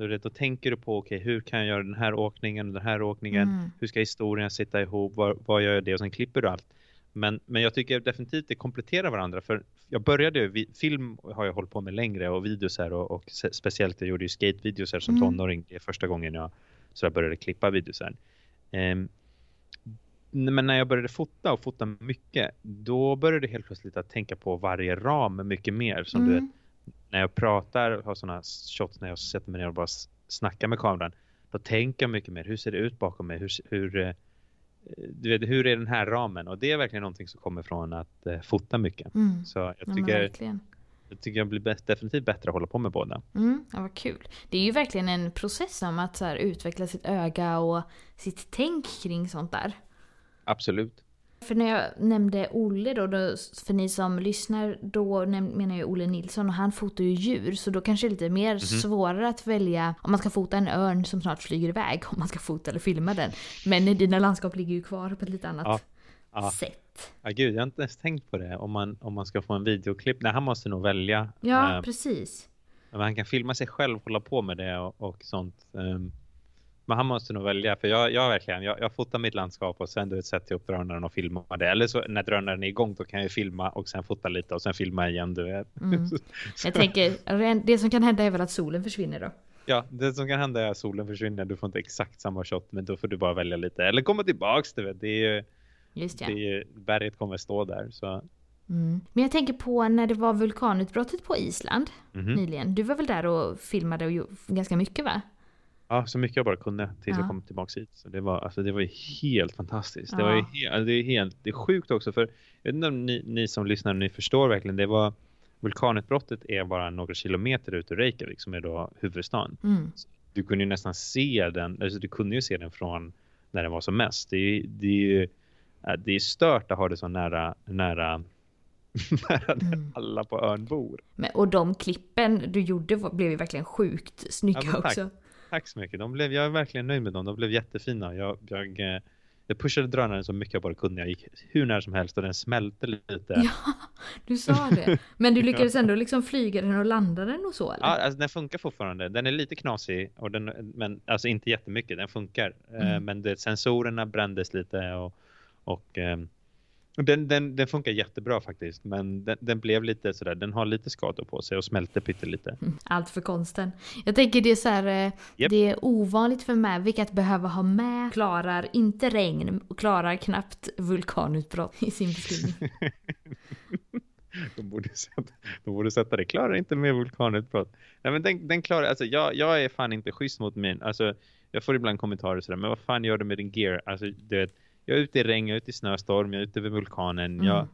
det- då tänker du på okej hur kan jag göra den här åkningen och den här åkningen. Mm. Hur ska historien sitta ihop? Vad, vad gör jag det? Och sen klipper du allt. Men, men jag tycker definitivt det kompletterar varandra. För jag började ju, film har jag hållit på med längre och videos här och, och speciellt jag gjorde ju skatevideos här som Mm. tonåring. Det är första gången jag, så jag började klippa videos här. Ehm, men när jag började fota och fota mycket, då började jag helt plötsligt att tänka på varje ram mycket mer. Som du vet, Mm. När jag pratar, har sådana shots när jag sätter mig ner och bara snackar med kameran, då tänker jag mycket mer. Hur ser det ut bakom mig? Hur, hur, eh, du vet, hur är den här ramen? Och det är verkligen någonting som kommer från att eh, fota mycket. Mm. Så jag Ja, tycker, verkligen. jag tycker jag blir bäst, definitivt bättre att hålla på med båda. Mm, ja, vad kul. Det är ju verkligen en process om att så här, utveckla sitt öga och sitt tänk kring sånt där. Absolut. För när jag nämnde Olle då, då för ni som lyssnar, då menar jag Olle Nilsson och han fotar ju djur. Så då kanske det är lite mer Mhm. svårare att välja om man ska fota en örn som snart flyger iväg, om man ska fota eller filma den. Men dina landskap ligger ju kvar på ett lite annat Ja, ja. sätt. Ja, gud, jag har inte ens tänkt på det. Om man, om man ska få en videoklipp. Nej, han måste nog välja. Ja, eh, precis. Men han kan filma sig själv, hålla på med det och, och sånt. Ehm, men han måste nog välja, för jag, jag verkligen, jag, jag fotar mitt landskap och sen du vet, sätter jag upp drönaren och filmar det. Eller så när drönaren är igång då kan jag filma och sen fota lite och sen filma igen, du vet. Mm. Jag tänker, det som kan hända är väl att solen försvinner då. Ja, det som kan hända är att solen försvinner, du får inte exakt samma shot, men då får du bara välja lite. Eller komma tillbaks, du vet. Det är ju, Just det ja. är ju, berget kommer stå där, så. Mm. Men jag tänker på när det var vulkanutbrottet på Island Mhm. nyligen. Du var väl där och filmade och ganska mycket va? Ja, så mycket jag bara kunde tills Ja. jag kom tillbaka hit. Så det var, alltså, det var ju helt fantastiskt. Det, Ja. var ju he- alltså, det, är helt, det är sjukt också för jag vet inte om ni, ni som lyssnar ni förstår verkligen. Det var vulkanutbrottet är bara några kilometer ut ur Reykjavik som är då huvudstaden. Mm. Du kunde ju nästan se den, alltså du kunde ju se den från när den var som mest. Det är, det är ju äh, det är stört att ha det så nära, nära, nära där Mm. alla på ön bor. Men, och de klippen du gjorde var, blev ju verkligen sjukt snygga Ja, också. Tack så mycket. De blev, jag är verkligen nöjd med dem. De blev jättefina. Jag, jag, eh, jag pushade drönaren så mycket jag bara kunde. Jag gick hur nära som helst och den smälte lite. Ja, du sa det. Men du lyckades ändå liksom flyga den och landa den och så eller? Ja, alltså, den funkar fortfarande. Den är lite knasig, och den, men alltså inte jättemycket. Den funkar. Eh, Mm. Men det, sensorerna brändes lite och, och ehm, den, den, den funkar jättebra faktiskt. Men den, den blev lite sådär, den har lite skador på sig och smälte pyttelite. Mm, Allt för konsten. Jag tänker det är så här, eh, det är ovanligt för Mavic att behöva ha med klarar inte regn och klarar knappt vulkanutbrott i sin beskrivning. De borde sätta, de borde sätta det. Klarar inte med vulkanutbrott. Nej men den, den klarar, alltså jag, jag är fan inte schysst mot min, alltså jag får ibland kommentarer sådär, men vad fan gör du med din gear? Alltså du vet, jag är ute i regn, jag är ute i snöstorm, jag är ute vid vulkanen. Mm. Jag,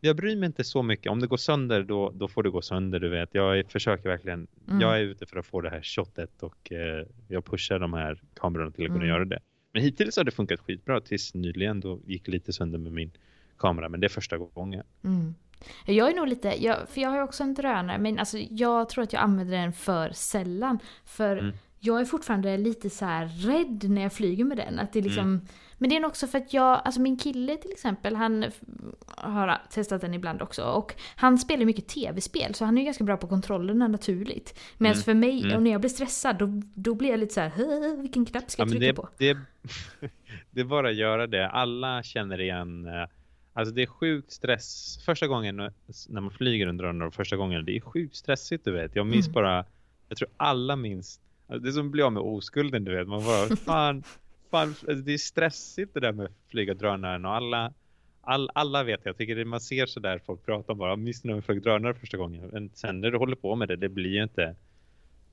jag bryr mig inte så mycket. Om det går sönder, då, då får det gå sönder, du vet. Jag är, försöker verkligen, Mm. jag är ute för att få det här shotet och eh, jag pushar de här kamerorna till att kunna Mm. göra det. Men hittills har det funkat skitbra tills nyligen då gick lite sönder med min kamera, men det är första gången. Mm. Jag är nog lite, jag, för jag har ju också en drönare men alltså jag tror att jag använder den för sällan. För Mm. Jag är fortfarande lite så rädd när jag flyger med den. Att det liksom, Mm. Men det är nog också för att jag, alltså min kille till exempel, han har testat den ibland också. Och han spelar mycket tv-spel så han är ju ganska bra på kontrollerna naturligt. Medan Mm. för mig, Mm. och när jag blir stressad, då, då blir jag lite så här, "Hö, vilken knapp ska jag men trycka det, på? det, det är bara att göra det. Alla känner igen. eh, Alltså det är sjukt stress. Första gången när man flyger under drönare, första gången, det är sjukt stressigt du vet. Jag minns Mm. bara, jag tror alla minns, det är som att bli av med oskulden du vet. Man bara, fan, fan det är stressigt det där med att flyga drönaren och alla, all, alla vet jag tycker det, man ser så där folk pratar om bara, när vi flög drönare första gången? Men sen när du håller på med det, det blir ju inte,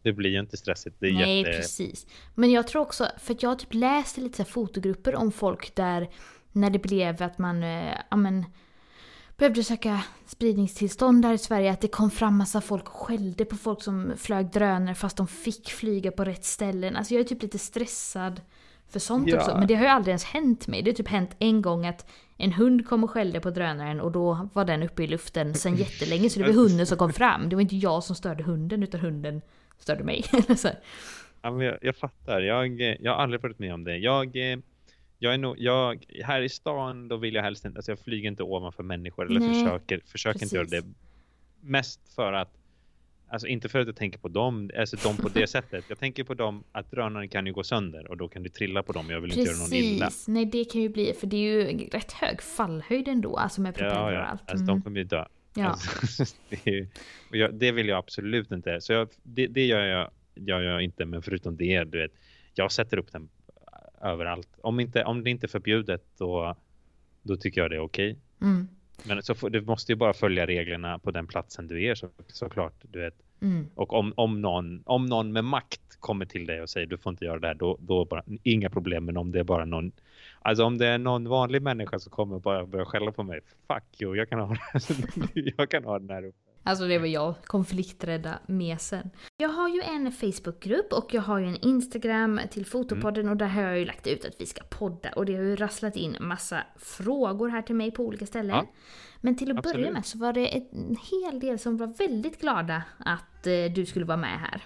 det blir ju inte stressigt. Det är Nej, jätte... precis. Men jag tror också, för jag har typ läst lite så fotogrupper om folk där när det blev att man, eh, ja men, behövde söka spridningstillstånd där i Sverige, att det kom fram massa folk och skällde på folk som flög drönare fast de fick flyga på rätt ställen. Alltså jag är typ lite stressad för sånt Ja. också. Men det har ju aldrig ens hänt mig. Det har typ hänt en gång att en hund kom och skällde på drönaren och då var den uppe i luften sen jättelänge så det var hunden som kom fram. Det var inte jag som störde hunden utan hunden störde mig. Ja, men jag, jag fattar. Jag, jag har aldrig varit med om det. Jag, eh, jag är nog, jag, här i stan då vill jag helst inte, alltså jag flyger inte ovanför människor eller Nej, försöker, försöker inte göra det. precis. Mest för att, alltså inte för att jag tänker på dem, alltså dem på det sättet. Jag tänker på dem att drönaren kan ju gå sönder och då kan du trilla på dem. Jag vill inte göra någon illa. Precis, nej det kan ju bli, för det är ju rätt hög fallhöjd ändå, alltså med propeller Ja, och ja. allt. Alltså Mm. de kommer ju dö. ja. Alltså, det, ju- och jag, det vill jag absolut inte. Så jag, det, det gör jag, gör jag inte. Men förutom det, du vet, jag sätter upp den överallt. Om, inte, om det inte är förbjudet, då, då tycker jag det är okej. Mm. Men så du måste ju bara följa reglerna på den platsen du är så, såklart. Du vet. Mm. Och om, om, någon, om någon med makt kommer till dig och säger du får inte göra det här, då, då bara inga problem. Men om det är bara någon, alltså om det är någon vanlig människa som kommer och bara börjar skälla på mig, fuck you, jag kan ha, jag kan ha den här uppe. Alltså det var jag, konflikträdda mesen. Jag har ju en Facebookgrupp och jag har ju en Instagram till Fotopodden och där har jag ju lagt ut att vi ska podda och det har ju rasslat in massa frågor här till mig på olika ställen. Ja, Men till att börja absolut. med så var det en hel del som var väldigt glada att eh, du skulle vara med här.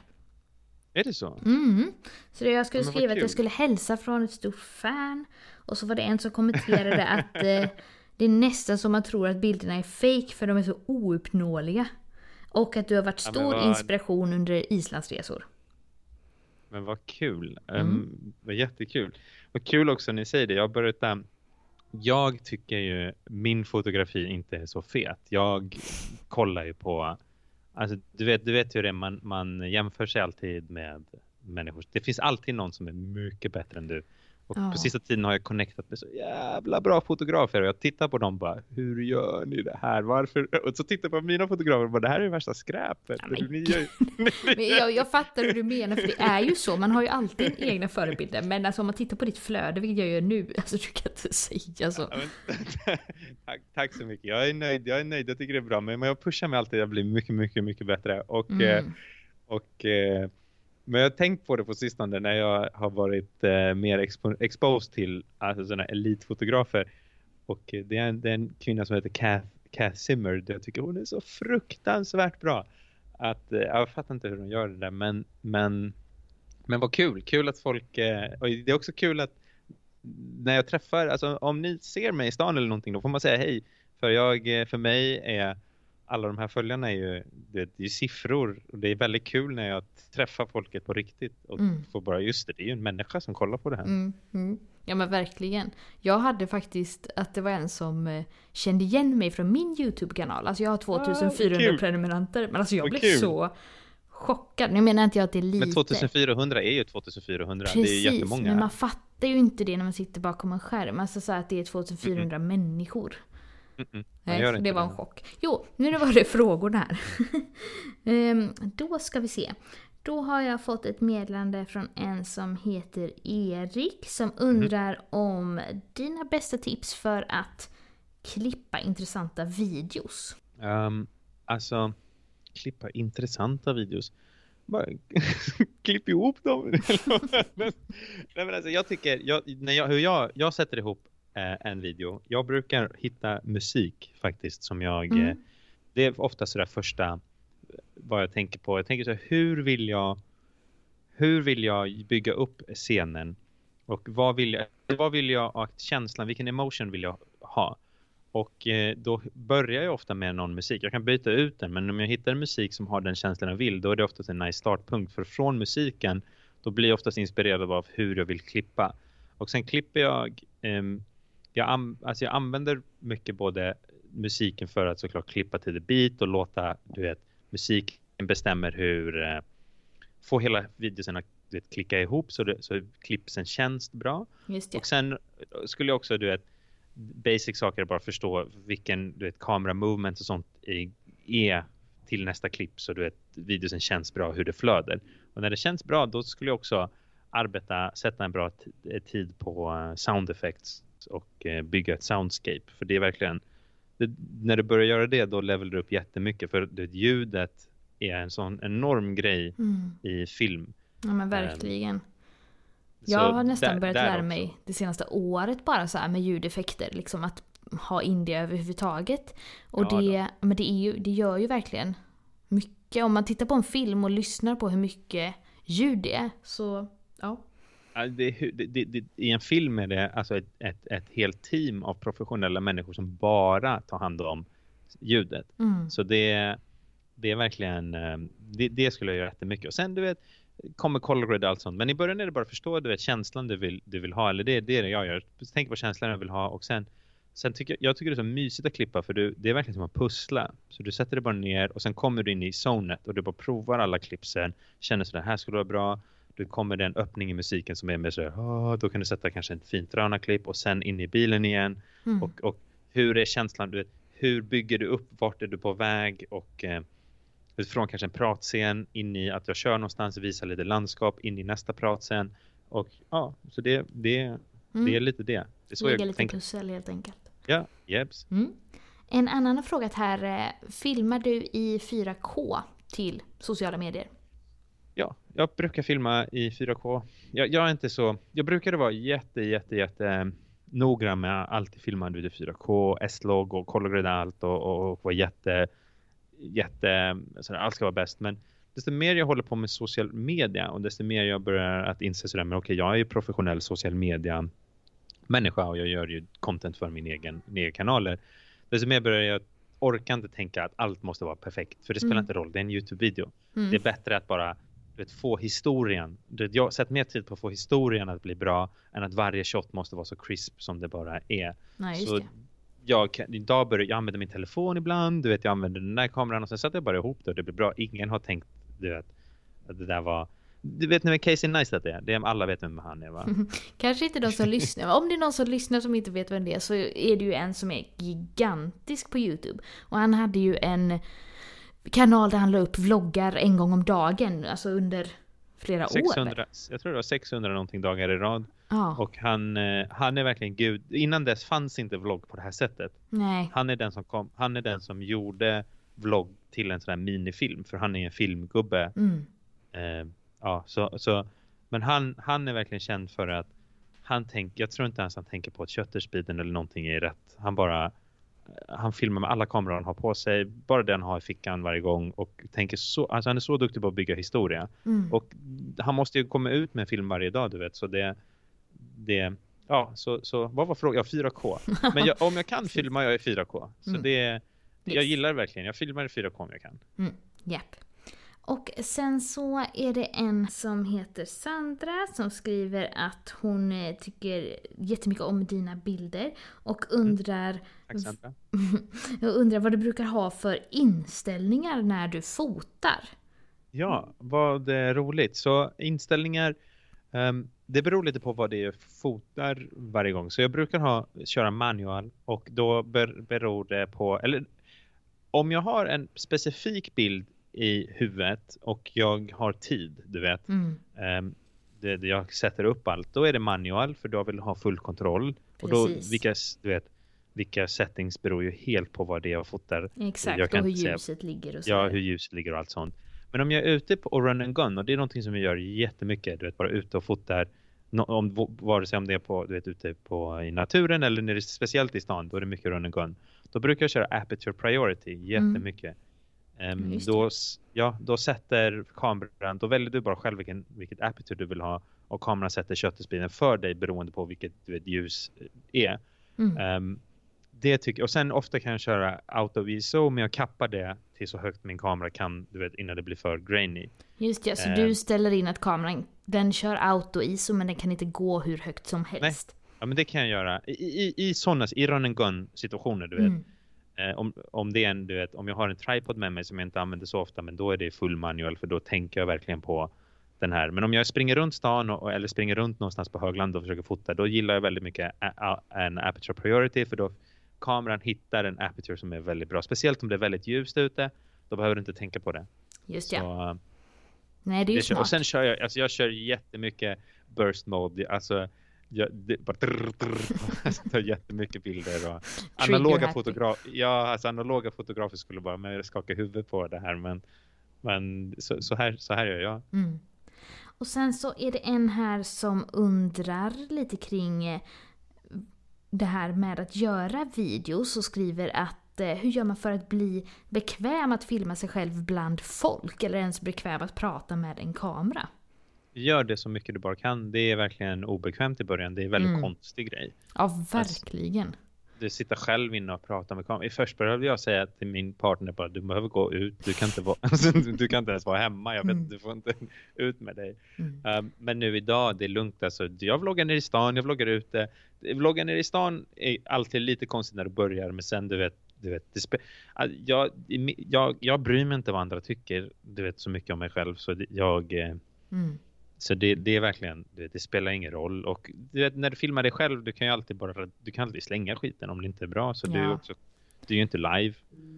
Är det så? Mm. Så jag skulle Ja, skriva att jag kul. skulle hälsa från ett stort fan. Och så var det en som kommenterade att eh, det är nästan som man tror att bilderna är fake för de är så ouppnåeliga. Och att du har varit Ja, stor vad- inspiration under islandsresor. Men vad kul. Mm. Um, vad jättekul. Vad kul också när ni säger det. Jag börjat um, jag tycker ju min fotografi inte är så fet. Jag kollar ju på alltså du vet du vet hur det är man man jämför sig alltid med människor. Det finns alltid någon som är mycket bättre än du. Och Ja. på sista tiden har jag connectat med så jävla bra fotografer och jag tittar på dem och bara, hur gör ni det här? Varför? Och så tittar jag på mina fotografer och bara, det här är det värsta skräpet. Ja, men gör- Men jag, jag fattar hur du menar, för det är ju så. Man har ju alltid egna förebilder. Men alltså om man tittar på ditt flöde, vilket jag gör nu, alltså du kan inte säga så. Ja, men- tack, tack så mycket. Jag är nöjd. Jag är nöjd. Jag tycker det är bra. Men jag pushar mig alltid att bli mycket, mycket, mycket bättre. Och, eh, Mm. och, eh, men jag har tänkt på det på sistone när jag har varit eh, mer expo exposed till alltså, sådana elitfotografer. Och eh, det är, en, det är en kvinna som heter Kath, Kath Zimmer. Jag tycker hon är så fruktansvärt bra. Att, eh, jag fattar inte hur hon gör det där. Men, men, men vad kul. Kul att folk... Eh, och det är också kul att när jag träffar, alltså om ni ser mig i stan eller någonting, då får man säga hej. För jag, eh, för mig är alla de här följarna är ju, det, är ju siffror och det är väldigt kul när jag träffar folket på riktigt och Mm. får bara, just det, det är ju en människa som kollar på det här. Mm, mm. Ja men verkligen. Jag hade faktiskt att det var en som eh, kände igen mig från min YouTube-kanal. Alltså jag har 2400 kul. prenumeranter. Men alltså jag blev kul. så chockad. Nu menar inte jag att det är lite. Men 2400 är ju 2400, det är Precis, jättemånga. men man fattar ju inte det när man sitter bakom en skärm. Alltså så att det är 2400 människor. Mm-mm. Nej, det inte var en chock. Jo, nu var det frågorna här. Ehm, då ska vi se. Då har jag fått ett meddelande från en som heter Erik som undrar om dina bästa tips för att klippa intressanta videos. Um, alltså, klippa intressanta videos. Bara klipp ihop dem. Nej, men alltså, jag tycker, jag, när jag, hur jag, jag sätter ihop eh, en video. Jag brukar hitta musik faktiskt som jag, Mm. eh, det är ofta sådär första eh, vad jag tänker på. Jag tänker så här, hur vill jag, hur vill jag bygga upp scenen? Och vad vill jag, vad vill jag, att känslan, vilken emotion vill jag ha? Och eh, då börjar jag ofta med någon musik. Jag kan byta ut den, men om jag hittar musik som har den känslan jag vill, då är det oftast en nice startpunkt. För från musiken, då blir jag oftast inspirerad av hur jag vill klippa. Och sen klipper jag, ehm, jag, an, alltså jag använder mycket både musiken för att såklart klippa till the beat och låta, du vet, musiken bestämmer hur, eh, få hela videon att du vet, klicka ihop så, det, så klippsen känns bra. Och sen skulle jag också, du vet, basic saker bara förstå vilken, du vet, kamera movement och sånt är, till nästa klipp så du vet, videosen känns bra, hur det flöder. Och när det känns bra, då skulle jag också arbeta, sätta en bra t- tid på eh, sound effects och eh, bygga ett soundscape. För det är verkligen, det, när du börjar göra det, då levelar du upp jättemycket. För det, ljudet är en sån enorm grej Mm. i film. Ja men verkligen. Så Jag har nästan där- börjat där lära också. mig det senaste året bara så här med ljudeffekter. Liksom att ha in det överhuvudtaget. Och Ja, det, men det, är ju, det gör ju verkligen mycket. Om man tittar på en film och lyssnar på hur mycket ljud det är så ja. Det, det, det, I en film är det alltså ett, ett, ett helt team av professionella människor som bara tar hand om ljudet. Mm. Så det, det är verkligen, eh, det, det skulle jag göra jättemycket. Och sen du vet, kommer color grade och allt sånt. Men i början är det bara att förstå du vet, känslan du vill, du vill ha. Eller det, det är det jag gör. Tänk på känslan jag vill ha och sen Sen tycker jag, tycker det är så mysigt att klippa för du, det är verkligen som att pussla. Så du sätter det bara ner och sen kommer du in i zonet och du bara provar alla klippsen. Känner så det här skulle vara bra. Du kommer det en öppning i musiken som är med så här, "Åh", då kan du sätta kanske ett fint drönarklipp och sen in i bilen igen. Mm. Och, och hur är känslan? Du vet, hur bygger du upp? Vart är du på väg? Och eh, från kanske en pratscen in i att jag kör någonstans, visar lite landskap in i nästa pratscen. Och ja, så det, det, det är Mm. lite det. Det är så Lägga jag lite tänker. pussel helt enkelt. Ja, jeps. Mm. En annan har frågat här, eh, filmar du i 4K till sociala medier? Ja, jag brukar filma i 4K. Jag, jag är inte så, jag brukade vara jätte, jätte, jätte eh, noggrann med att alltid filma i 4K, S-log och grade allt och, och, och vara jätte, jätte, sådär, allt ska vara bäst. Men desto mer jag håller på med social media och desto mer jag börjar att inse sådär, men okej, jag är ju professionell social media människa och jag gör ju content för min egen, min egen kanaler. Desto mer börjar jag orka inte tänka att allt måste vara perfekt. För det spelar Mm. inte roll, det är en YouTube-video. Mm. Det är bättre att bara vet, få historien. Jag sätter mer tid på att få historien att bli bra än att varje shot måste vara så crisp som det bara är. Nej, så jag, kan- idag börjar, jag använder min telefon ibland, du vet jag använder den där kameran och sen sätter jag bara ihop det och det blir bra. Ingen har tänkt du vet, att det där var Du vet vem Casey Neistat är? Det är? Alla vet vem han är va? Kanske inte de som lyssnar. Om det är någon som lyssnar som inte vet vem det är så är det ju en som är gigantisk på YouTube. Och han hade ju en kanal där han la upp vloggar en gång om dagen, alltså under flera 600, år. Jag tror det var 600 någonting dagar i rad. Ja, Och han, eh, han är verkligen gud. Innan dess fanns inte vlogg på det här sättet. nej. Han är den som, kom, han är den som gjorde vlogg till en sån här minifilm. För han är en filmgubbe. Mm. Eh, ja, så, så, men han, han är verkligen känd för att han tänker, jag tror inte ens han tänker på att shutterspeeden eller någonting är rätt. Han bara, han filmar med alla kameror han har på sig, bara den har i fickan varje gång och tänker så, alltså han är så duktig på att bygga historia. Mm. Och han måste ju komma ut med en film varje dag, du vet, så det, det ja, så, så vad var frågan? Ja, 4K. Men jag, om jag kan filmar jag i 4K. Så Mm. det, jag gillar det verkligen. Jag filmar i 4K om jag kan. Mm, japp. Och sen så är det en som heter Sandra som skriver att hon eh, tycker jättemycket om dina bilder och undrar, Tack Sandra. undrar vad du brukar ha för inställningar när du fotar. Ja, vad eh, roligt. Så inställningar, ehm, det beror lite på vad det är fotar varje gång. Så jag brukar ha, köra manual och då ber, beror det på, eller om jag har en specifik bild i huvudet och jag har tid, du vet, Mm, ehm, det, det jag sätter upp allt, då är det manual för då vill jag ha full kontroll. Och då, Precis. vilka, du vet, vilka settings beror ju helt på vad det är jag fotar. exakt, Jag och hur inte säga- ljuset ligger och så. Ja, hur ljuset ligger och allt sånt. Men om jag är ute på och run and gun och det är någonting som vi gör jättemycket, du vet bara ute och fotar no, om, vare sig om det är på, du vet, ute på, i naturen eller när det är speciellt i stan, då är det mycket run and gun. Då brukar jag köra aperture priority jättemycket. Ehm, Det. då, ja, då sätter kameran, då väljer du bara själv vilken, vilket aperture du vill ha och kameran sätter shutter för dig beroende på vilket du vet, ljus är. Mm. Ehm, det tycker och sen ofta kan jag köra auto ISO men jag kappar det till så högt min kamera kan du vet innan det blir för grainy. Just ja, så eh. du ställer in att kameran, den kör auto-ISO men den kan inte gå hur högt som helst. Ja men det kan jag göra i, i, i sådana i run and gun situationer du vet. Mm. Eh, om, om det är en, du vet om jag har en tripod med mig som jag inte använder så ofta men då är det full manual för då tänker jag verkligen på den här. Men om jag springer runt stan och, eller springer runt någonstans på högland och försöker fota då gillar jag väldigt mycket en aperture priority för då kameran hittar en aperture som är väldigt bra. Speciellt om det är väldigt ljust ute. Då behöver du inte tänka på det. Just Så, ja. eh, Nej, det är ju smart. och sen kör jag, alltså jag kör jättemycket burst mode. Alltså jag, det, bara drr, drr, alltså, jättemycket bilder och analoga happy. fotografer. Ja, alltså analoga fotografer skulle bara skaka huvudet på det här, men men så, så här så här gör jag. Mm. Och sen så är det en här som undrar lite kring eh, det här med att göra videos och skriver att eh, hur gör man för att bli bekväm att filma sig själv bland folk eller ens bekväm att prata med en kamera? Gör det så mycket du bara kan. Det är verkligen obekvämt i början. Det är en väldigt Mm. konstig grej. Ja, verkligen. Du sitter själv inne och pratar med kameran. I först började jag säga till min partner bara du behöver gå ut. Du kan inte vara, alltså, du kan inte ens vara hemma. Jag vet, Mm. du får inte ut med dig. Mm. Um, men nu idag, det är lugnt. Alltså, jag vloggar ner i stan, jag vloggar ute. Vloggar ner i stan är alltid lite konstigt när du börjar, men sen du vet, du vet det jag, jag, jag bryr mig inte vad andra tycker, du vet så mycket om mig själv. Så jag, eh, Mm. Så det, det är verkligen, du vet, det spelar ingen roll. Och du vet, när du filmar dig själv, du kan ju alltid bara, du kan alltid slänga skiten om det inte är bra. Så det är ju Ja. också, det är ju inte live.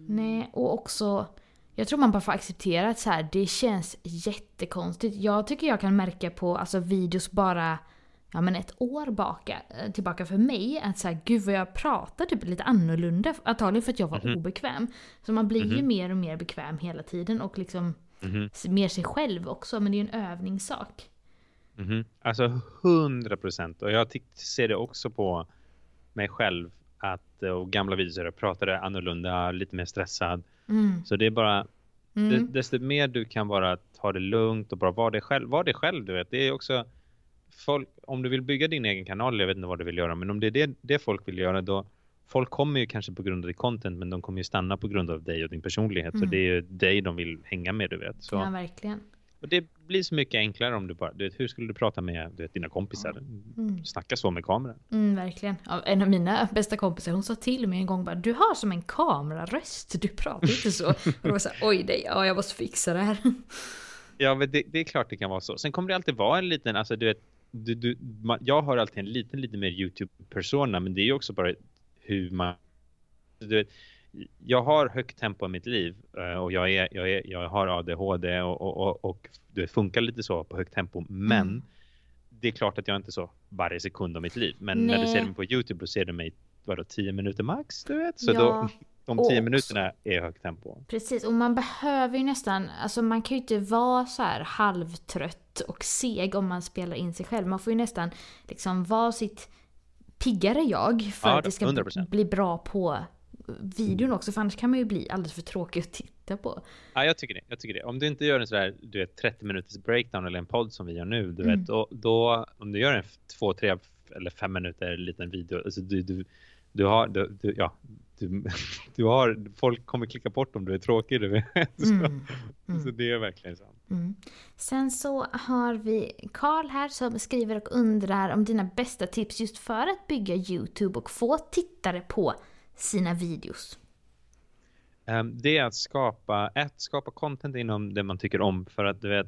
Nej, och också jag tror man bara får acceptera att så här, det känns jättekonstigt. Jag tycker jag kan märka på alltså, videos bara ja, men ett år baka, eh, tillbaka för mig att så här, gud vad jag pratar typ lite annorlunda. Antagligen för att jag var Mhm. obekväm. Så man blir ju Mhm. mer och mer bekväm hela tiden och liksom S- mer sig själv också. Men det är en övningssak. Mhm. Alltså hundra procent. Och jag ser det också på mig själv att eh, och gamla där jag pratade annorlunda, lite mer stressad. Mm. Så det är bara, Mm. desto mer du kan bara ta det lugnt och bara vara dig själv. Var dig själv, du vet. Det är också folk, om du vill bygga din egen kanal, jag vet inte vad du vill göra, men om det är det, det folk vill göra då Folk kommer ju kanske på grund av ditt content men de kommer ju stanna på grund av dig och din personlighet. Så Mm. det är ju dig de vill hänga med du vet. Så, Ja, verkligen. och det blir så mycket enklare om du bara, du vet, hur skulle du prata med du vet, dina kompisar? Mm. Snacka så med kameran. Mm, verkligen. Ja, en av mina bästa kompisar hon sa till mig en gång bara Du har som en kameraröst, du pratar inte så. och då var jag såhär, oj nej, ja, jag måste fixa det här. Ja, men det, det, är klart det kan vara så. Sen kommer det alltid vara en liten, alltså du vet, du, du, man, jag har alltid en liten, lite mer YouTube-persona, men det är ju också bara hur man, du vet, jag har högt tempo i mitt liv eh, och jag, är, jag, är, jag har ADHD och, och, och, och det funkar lite så på högt tempo, men mm. det är klart att jag inte är så varje sekund av mitt liv. Men Nej. när du ser mig på YouTube då ser du mig vadå, tio minuter max, du vet. Så ja. då, de tio minuterna är högt tempo. Precis, och man behöver ju nästan, alltså man kan ju inte vara så här halvtrött och seg om man spelar in sig själv. Man får ju nästan liksom vara sitt piggare jag för ja, att det ska 100%. bli bra på videon också, för annars kan man ju bli alldeles för tråkig att titta på. Ja, jag tycker det. Jag tycker det. Om du inte gör en sådär, du vet, 30 minuters breakdown eller en podd som vi gör nu, du mm. vet, då, då, om du gör en två, tre eller fem minuter liten video, alltså du, du, du har, du, du, ja, du, du har, folk kommer klicka bort om du är tråkig, du vet. Så, mm. Mm. så det är verkligen sant. Mm. Sen så har vi Karl här som skriver och undrar om dina bästa tips just för att bygga YouTube och få tittare på sina videos. Um, det är att skapa, ett, skapa content inom det man tycker om för att du vet,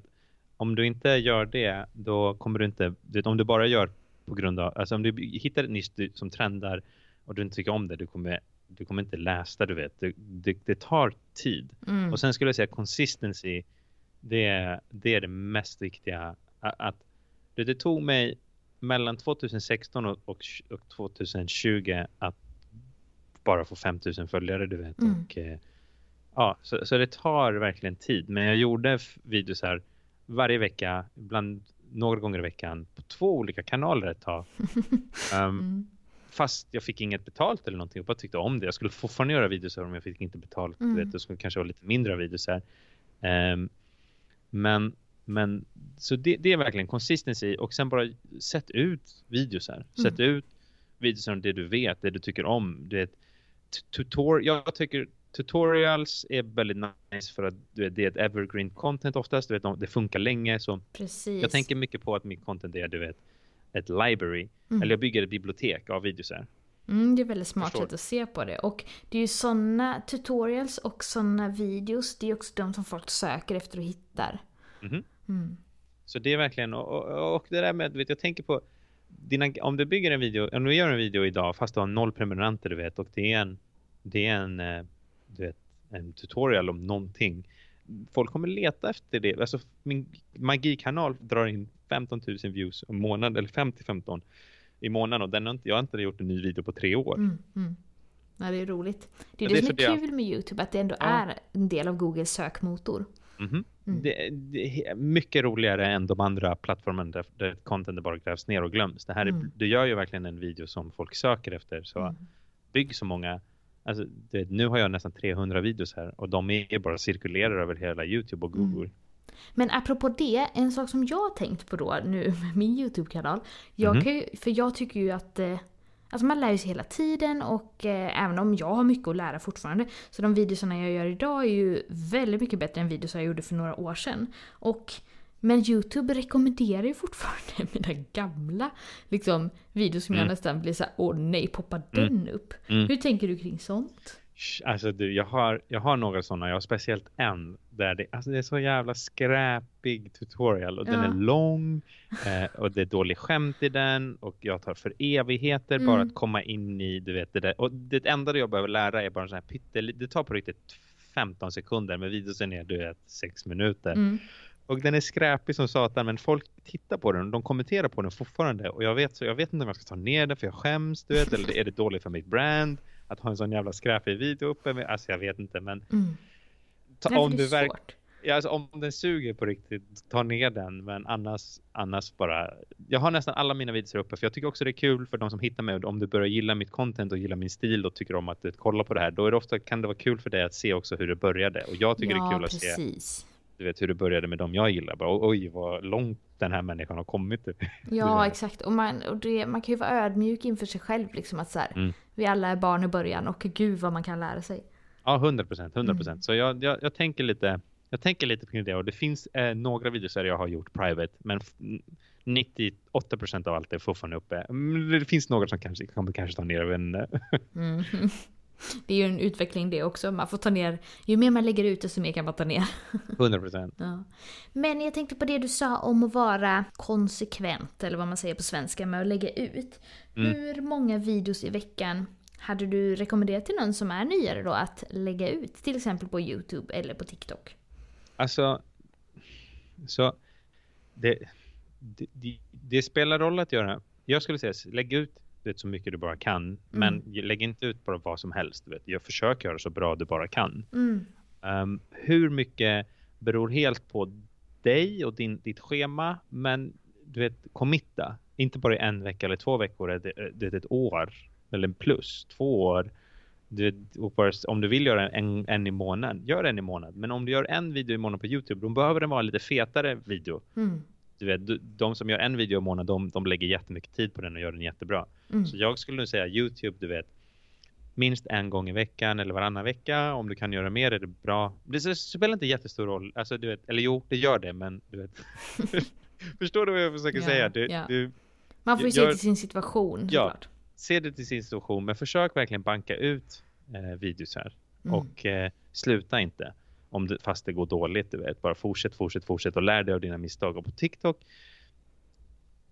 om du inte gör det, då kommer du inte, vet, om du bara gör på grund av, alltså om du hittar ett nisch som trendar och du inte tycker om det, du kommer, du kommer inte läsa, du vet. Det, det, det tar tid. Mm. Och sen skulle jag säga consistency, det är det, är det mest viktiga. Att, det, det tog mig mellan 2016 och, och, och 2020 att bara få 5000 följare, du vet. Mm. Och, eh, ja, så, så det tar verkligen tid. Men jag gjorde videos här varje vecka, ibland några gånger i veckan på två olika kanaler ett tag. Um, mm. Fast jag fick inget betalt eller någonting. Jag bara tyckte om det. Jag skulle fortfarande göra videos om jag fick inte betalt. Mm. vet, det skulle kanske vara lite mindre videos här. Um, men, men så det, det, är verkligen consistency och sen bara sätt ut videos här. Sätt mm. ut videos om det du vet, det du tycker om. Du vet, tutor jag tycker tutorials är väldigt nice för att vet, det är ett evergreen content oftast. Du vet, det funkar länge. Så Precis. Jag tänker mycket på att mitt content är du vet, ett library. Mm. Eller jag bygger ett bibliotek av videosar. Mm, det är väldigt smart sätt att se på det. Och det är ju sådana tutorials och sådana videos. Det är också de som folk söker efter och hittar. Mm. Mm. Så det är verkligen, och, och, och det där med, vet, jag tänker på dina, om du bygger en video, om du gör en video idag fast du har noll prenumeranter du vet och det är en, det är en, eh, du vet, en tutorial om någonting. Folk kommer leta efter det. Alltså min magikanal drar in 15 000 views om månaden eller 50-15 i månaden och den har inte, jag har inte gjort en ny video på tre år. Mm, mm. Ja, det är roligt. Det är det, det som är kul med YouTube, att det ändå ja. är en del av Googles sökmotor. Mm-hmm. Mm. Det, det, är mycket roligare än de andra plattformarna där, där content bara grävs ner och glöms. Det här är, mm. Du gör ju verkligen en video som folk söker efter. Så mm. bygg så många. Alltså, det, nu har jag nästan 300 videos här och de är bara cirkulerar över hela YouTube och Google. Men apropå det, en sak som jag har tänkt på då nu med min YouTube-kanal. Jag mm. kan ju, för jag tycker ju att eh, Alltså man lär ju sig hela tiden och eh, även om jag har mycket att lära fortfarande så de videorna jag gör idag är ju väldigt mycket bättre än videos jag gjorde för några år sedan. Och, men Youtube rekommenderar ju fortfarande mina gamla liksom, videos som mm. jag nästan blir såhär åh nej, poppar mm. den upp? Mm. Hur tänker du kring sånt? Alltså du, jag har, jag har några sådana, jag har speciellt en där det, alltså det är så jävla skräpig tutorial och ja. den är lång eh, och det är dålig skämt i den och jag tar för evigheter mm. bara att komma in i, du vet det där. Och det enda jag behöver lära är bara en sån här pyttel, det tar på riktigt 15 sekunder med videosen är du vet 6 minuter. Mm. Och den är skräpig som satan men folk tittar på den och de kommenterar på den fortfarande och jag vet så jag vet inte om jag ska ta ner den för jag skäms du vet eller är det dåligt för mitt brand att ha en sån jävla skräpig video uppe med, alltså jag vet inte men mm. ta, om du verkligen Ja, alltså, om den suger på riktigt, ta ner den. Men annars, annars bara... Jag har nästan alla mina videos uppe. För jag tycker också det är kul för de som hittar mig. Om du börjar gilla mitt content och gillar min stil och tycker om att kolla på det här. Då är det ofta, kan det vara kul för dig att se också hur det började. Och jag tycker ja, det är kul precis. att se du vet, hur det började med dem jag gillar. Bara, oj, vad långt den här människan har kommit. Ja, exakt. Och, man, och det, man kan ju vara ödmjuk inför sig själv. Liksom, att så här, mm. Vi alla är barn i början och gud vad man kan lära sig. Ja, 100 procent. 100 procent. Mm. Så jag, jag, jag tänker lite jag tänker lite på det och det finns eh, några videos där jag har gjort private men 98% av allt är fortfarande uppe. Mm, det finns några som kanske kommer kanske ta ner, inte. mm. Det är ju en utveckling det också. Man får ta ner, ju mer man lägger ut desto mer kan man ta ner. 100 procent. Ja. Men jag tänkte på det du sa om att vara konsekvent, eller vad man säger på svenska, med att lägga ut. Mm. Hur många videos i veckan hade du rekommenderat till någon som är nyare då att lägga ut? Till exempel på YouTube eller på TikTok? Alltså, så det, det, det, det spelar roll att göra. Jag skulle säga, lägg ut vet, så mycket du bara kan. Men lägg inte ut bara vad som helst. Vet. Jag försöker göra så bra du bara kan. Mm. Um, hur mycket beror helt på dig och din, ditt schema. Men du vet, committa. Inte bara i en vecka eller två veckor. Det, är ett år eller plus. Två år. Du, om du vill göra en, en i månaden, gör en i månaden. Men om du gör en video i månaden på Youtube, då behöver den vara lite fetare video. Mm. Du vet, de som gör en video i månaden, de, de lägger jättemycket tid på den och gör den jättebra. Mm. Så jag skulle nog säga Youtube, du vet, minst en gång i veckan eller varannan vecka. Om du kan göra mer är det bra. Det spelar inte jättestor roll. Alltså, du vet, eller jo, det gör det, men du vet. Förstår du vad jag försöker Ja, säga? Du, ja. du Man får ju se Gör- till sin situation Ja. såklart. ser det till sin situation, men försök verkligen banka ut eh, videos här. Mm. Och eh, sluta inte. Om det, fast det går dåligt, du vet. Bara fortsätt, fortsätt, fortsätt och lär dig av dina misstag. Och på TikTok,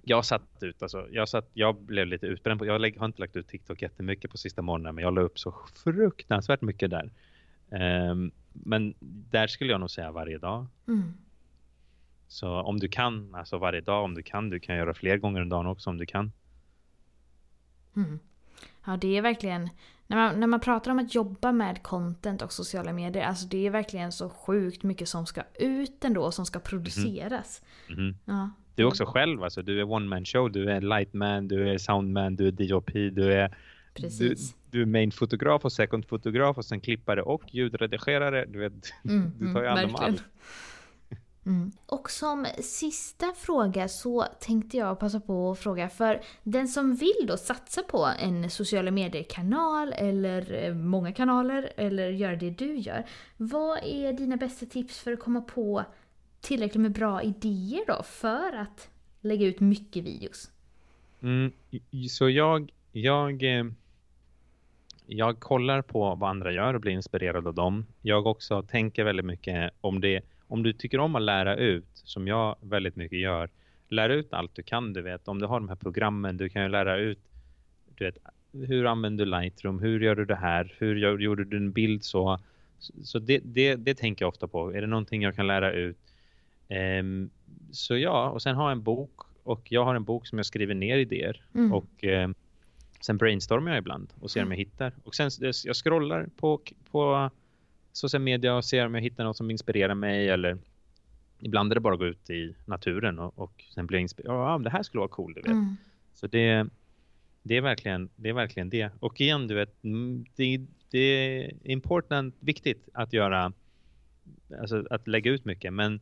jag satt ut, alltså, jag, satt, jag blev lite utbränd på, jag har inte lagt ut TikTok jättemycket på sista månaden, men jag la upp så fruktansvärt mycket där. Ehm, men där skulle jag nog säga varje dag. Mm. Så om du kan, alltså varje dag om du kan, du kan göra fler gånger om dagen också om du kan. Mm. Ja, det är verkligen... När man, när man pratar om att jobba med content och sociala medier, alltså det är verkligen så sjukt mycket som ska ut ändå, som ska produceras. Mhm. Ja. Du är också själv, alltså du är one man show, du är lightman, du är soundman, du är DOP, du är du, du är main fotograf och second fotograf och sen klippare och ljudredigerare. Du vet, Mm, du tar ju mm, hand om verkligen. allt. Mm. Och som sista fråga så tänkte jag passa på att fråga för den som vill då satsa på en sociala medier-kanal eller eh, många kanaler eller göra det du gör. Vad är dina bästa tips för att komma på tillräckligt med bra idéer då för att lägga ut mycket videos? Mm, så jag, jag, eh, jag kollar på vad andra gör och blir inspirerad av dem. Jag också tänker väldigt mycket om det, om du tycker om att lära ut, som jag väldigt mycket gör, lär ut allt du kan, du vet. Om du har de här programmen, du kan ju lära ut, du vet, hur använder du Lightroom, hur gör du det här, hur gör, gjorde du en bild så? Så det, det, det tänker jag ofta på. Är det någonting jag kan lära ut? Ehm, så ja, och sen har jag en bok och jag har en bok som jag skriver ner idéer Mm. och eh, sen brainstormar jag ibland och ser om jag hittar. Och sen jag scrollar på, på social media och ser om jag hittar något som inspirerar mig eller ibland är det bara att gå ut i naturen och, och sen blir jag inspirerad. Ja, det här skulle vara coolt, du vet. Mm. Så det, det, är verkligen, det är verkligen det. Och igen, du vet, mm, det, det är important, viktigt att göra, alltså att lägga ut mycket, men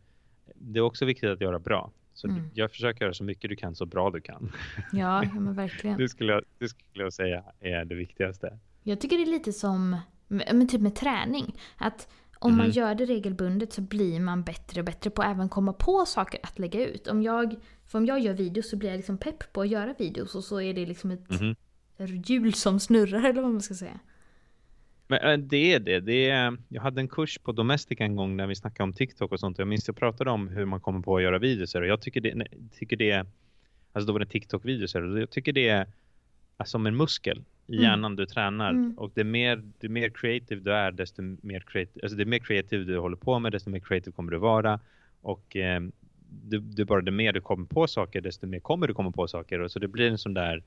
det är också viktigt att göra bra. Så Mm. jag försöker göra så mycket du kan, så bra du kan. Ja, ja men verkligen. Det skulle jag, det skulle jag säga är det viktigaste. Jag tycker det är lite som men typ med träning. Att om man Mhm. gör det regelbundet så blir man bättre och bättre på att även komma på saker att lägga ut. Om jag, för om jag gör videos så blir jag liksom pepp på att göra videos och så är det liksom ett Mhm. hjul som snurrar eller vad man ska säga. Men äh, det är det. det är, jag hade en kurs på Domestic en gång när vi snackade om TikTok och sånt. Jag minns jag pratade om hur man kommer på att göra videos och jag tycker det, tycker det alltså då var det TikTok-videos jag tycker det är alltså, som en muskel i Mm. hjärnan du tränar Mm. och det mer, det mer creative du är desto mer creative, alltså det mer creative du håller på med desto mer creative kommer du vara och eh, du, du bara det mer du kommer på saker desto mer kommer du komma på saker och så det blir en sån där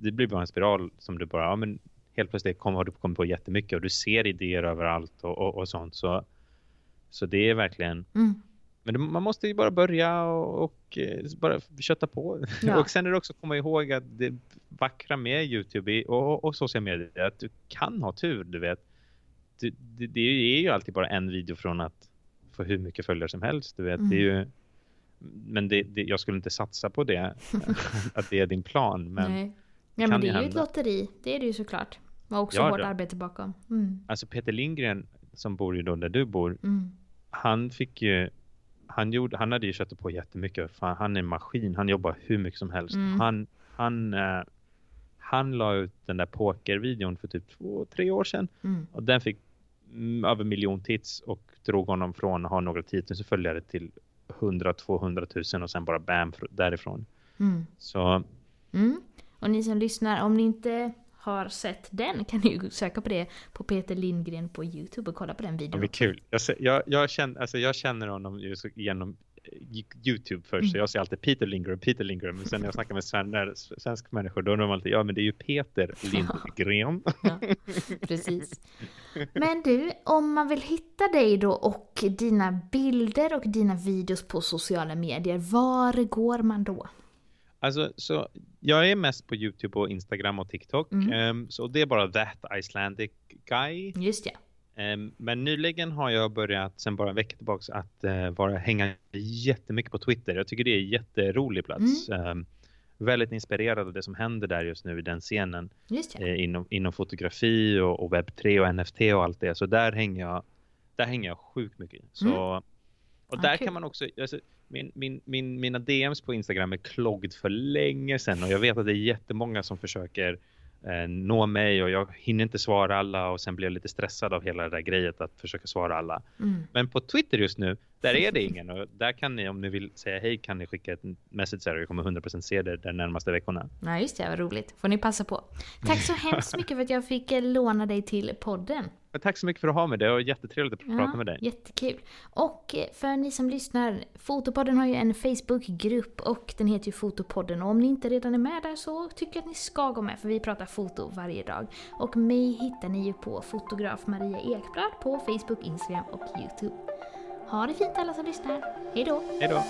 det blir bara en spiral som du bara, ja men helt plötsligt kommer, har du kommit på jättemycket och du ser idéer överallt och, och, och sånt så, så det är verkligen Mm. Men det, man måste ju bara börja och, och eh, bara kötta på. Ja. och sen är det också att komma ihåg att det vackra med Youtube och, och, sociala medier är att du kan ha tur, du vet. Du, det, det är ju alltid bara en video från att få hur mycket följare som helst, du vet. Det är ju, men det, det, jag skulle inte satsa på det, att det är din plan. Men Nej. Ja, men det är ju ett lotteri. Det är det ju såklart. Och också Ja, hårt arbete bakom. Mm. alltså Peter Lindgren som bor ju då där du bor, Mm. han fick ju han, gjorde, han hade ju köttat på jättemycket. Fan, han är en maskin. Han jobbar hur mycket som helst. Mm. Han, han, eh, han la ut den där pokervideon för typ två, tre år sedan. Mm. Och den fick mm, över miljon tits och drog honom från att ha några tiotusen följare till 100-200 000 och sen bara bam fr- därifrån. Mm. Så Mm. Och ni som lyssnar, om ni inte har sett den kan ni ju söka på det på Peter Lindgren på Youtube och kolla på den videon men också. kul. Jag, jag, jag, känner, alltså jag känner honom genom eh, Youtube först, så Mm. jag ser alltid Peter Lindgren, Peter Lindgren, men sen när jag snackar med svenner, svenska människor, då är de alltid, ja men det är ju Peter Lindgren. Ja, precis. Men du, om man vill hitta dig då och dina bilder och dina videos på sociala medier, var går man då? Alltså, så jag är mest på Youtube och Instagram och TikTok, Mm. Ehm, så det är bara that Icelandic guy. Just det. Ehm, men nyligen har jag börjat, sen bara en vecka tillbaka, att uh, vara, hänga jättemycket på Twitter. Jag tycker det är en jätterolig plats. Ehm, väldigt inspirerad av det som händer där just nu i den scenen. Eh, inom, inom fotografi och, och webb3 och NFT och allt det. Så där hänger jag, där hänger jag sjukt mycket. Så, Och Ja, där kan man också, alltså, min, min, min, mina DMs på Instagram är klogged för länge sedan och jag vet att det är jättemånga som försöker eh, nå mig och jag hinner inte svara alla och sen blir jag lite stressad av hela det där grejet att försöka svara alla. Mm. Men på Twitter just nu, där är det ingen och där kan ni om ni vill säga hej kan ni skicka ett message där och jag kommer 100% se det de närmaste veckorna. Nej, just det. Vad roligt. Får ni passa på. Tack så hemskt mycket för att jag fick eh, låna dig till podden. Men tack så mycket för att ha mig, det var jättetrevligt att prata med dig. Jättekul. Och eh, för ni som lyssnar, Fotopodden har ju en Facebookgrupp och den heter ju Fotopodden. Och om ni inte redan är med där så tycker jag att ni ska gå med för vi pratar foto varje dag. Och mig hittar ni ju på fotograf Maria Ekblad på Facebook, Instagram och Youtube. Ha det fint alla som lyssnar. Hej då! Hej då!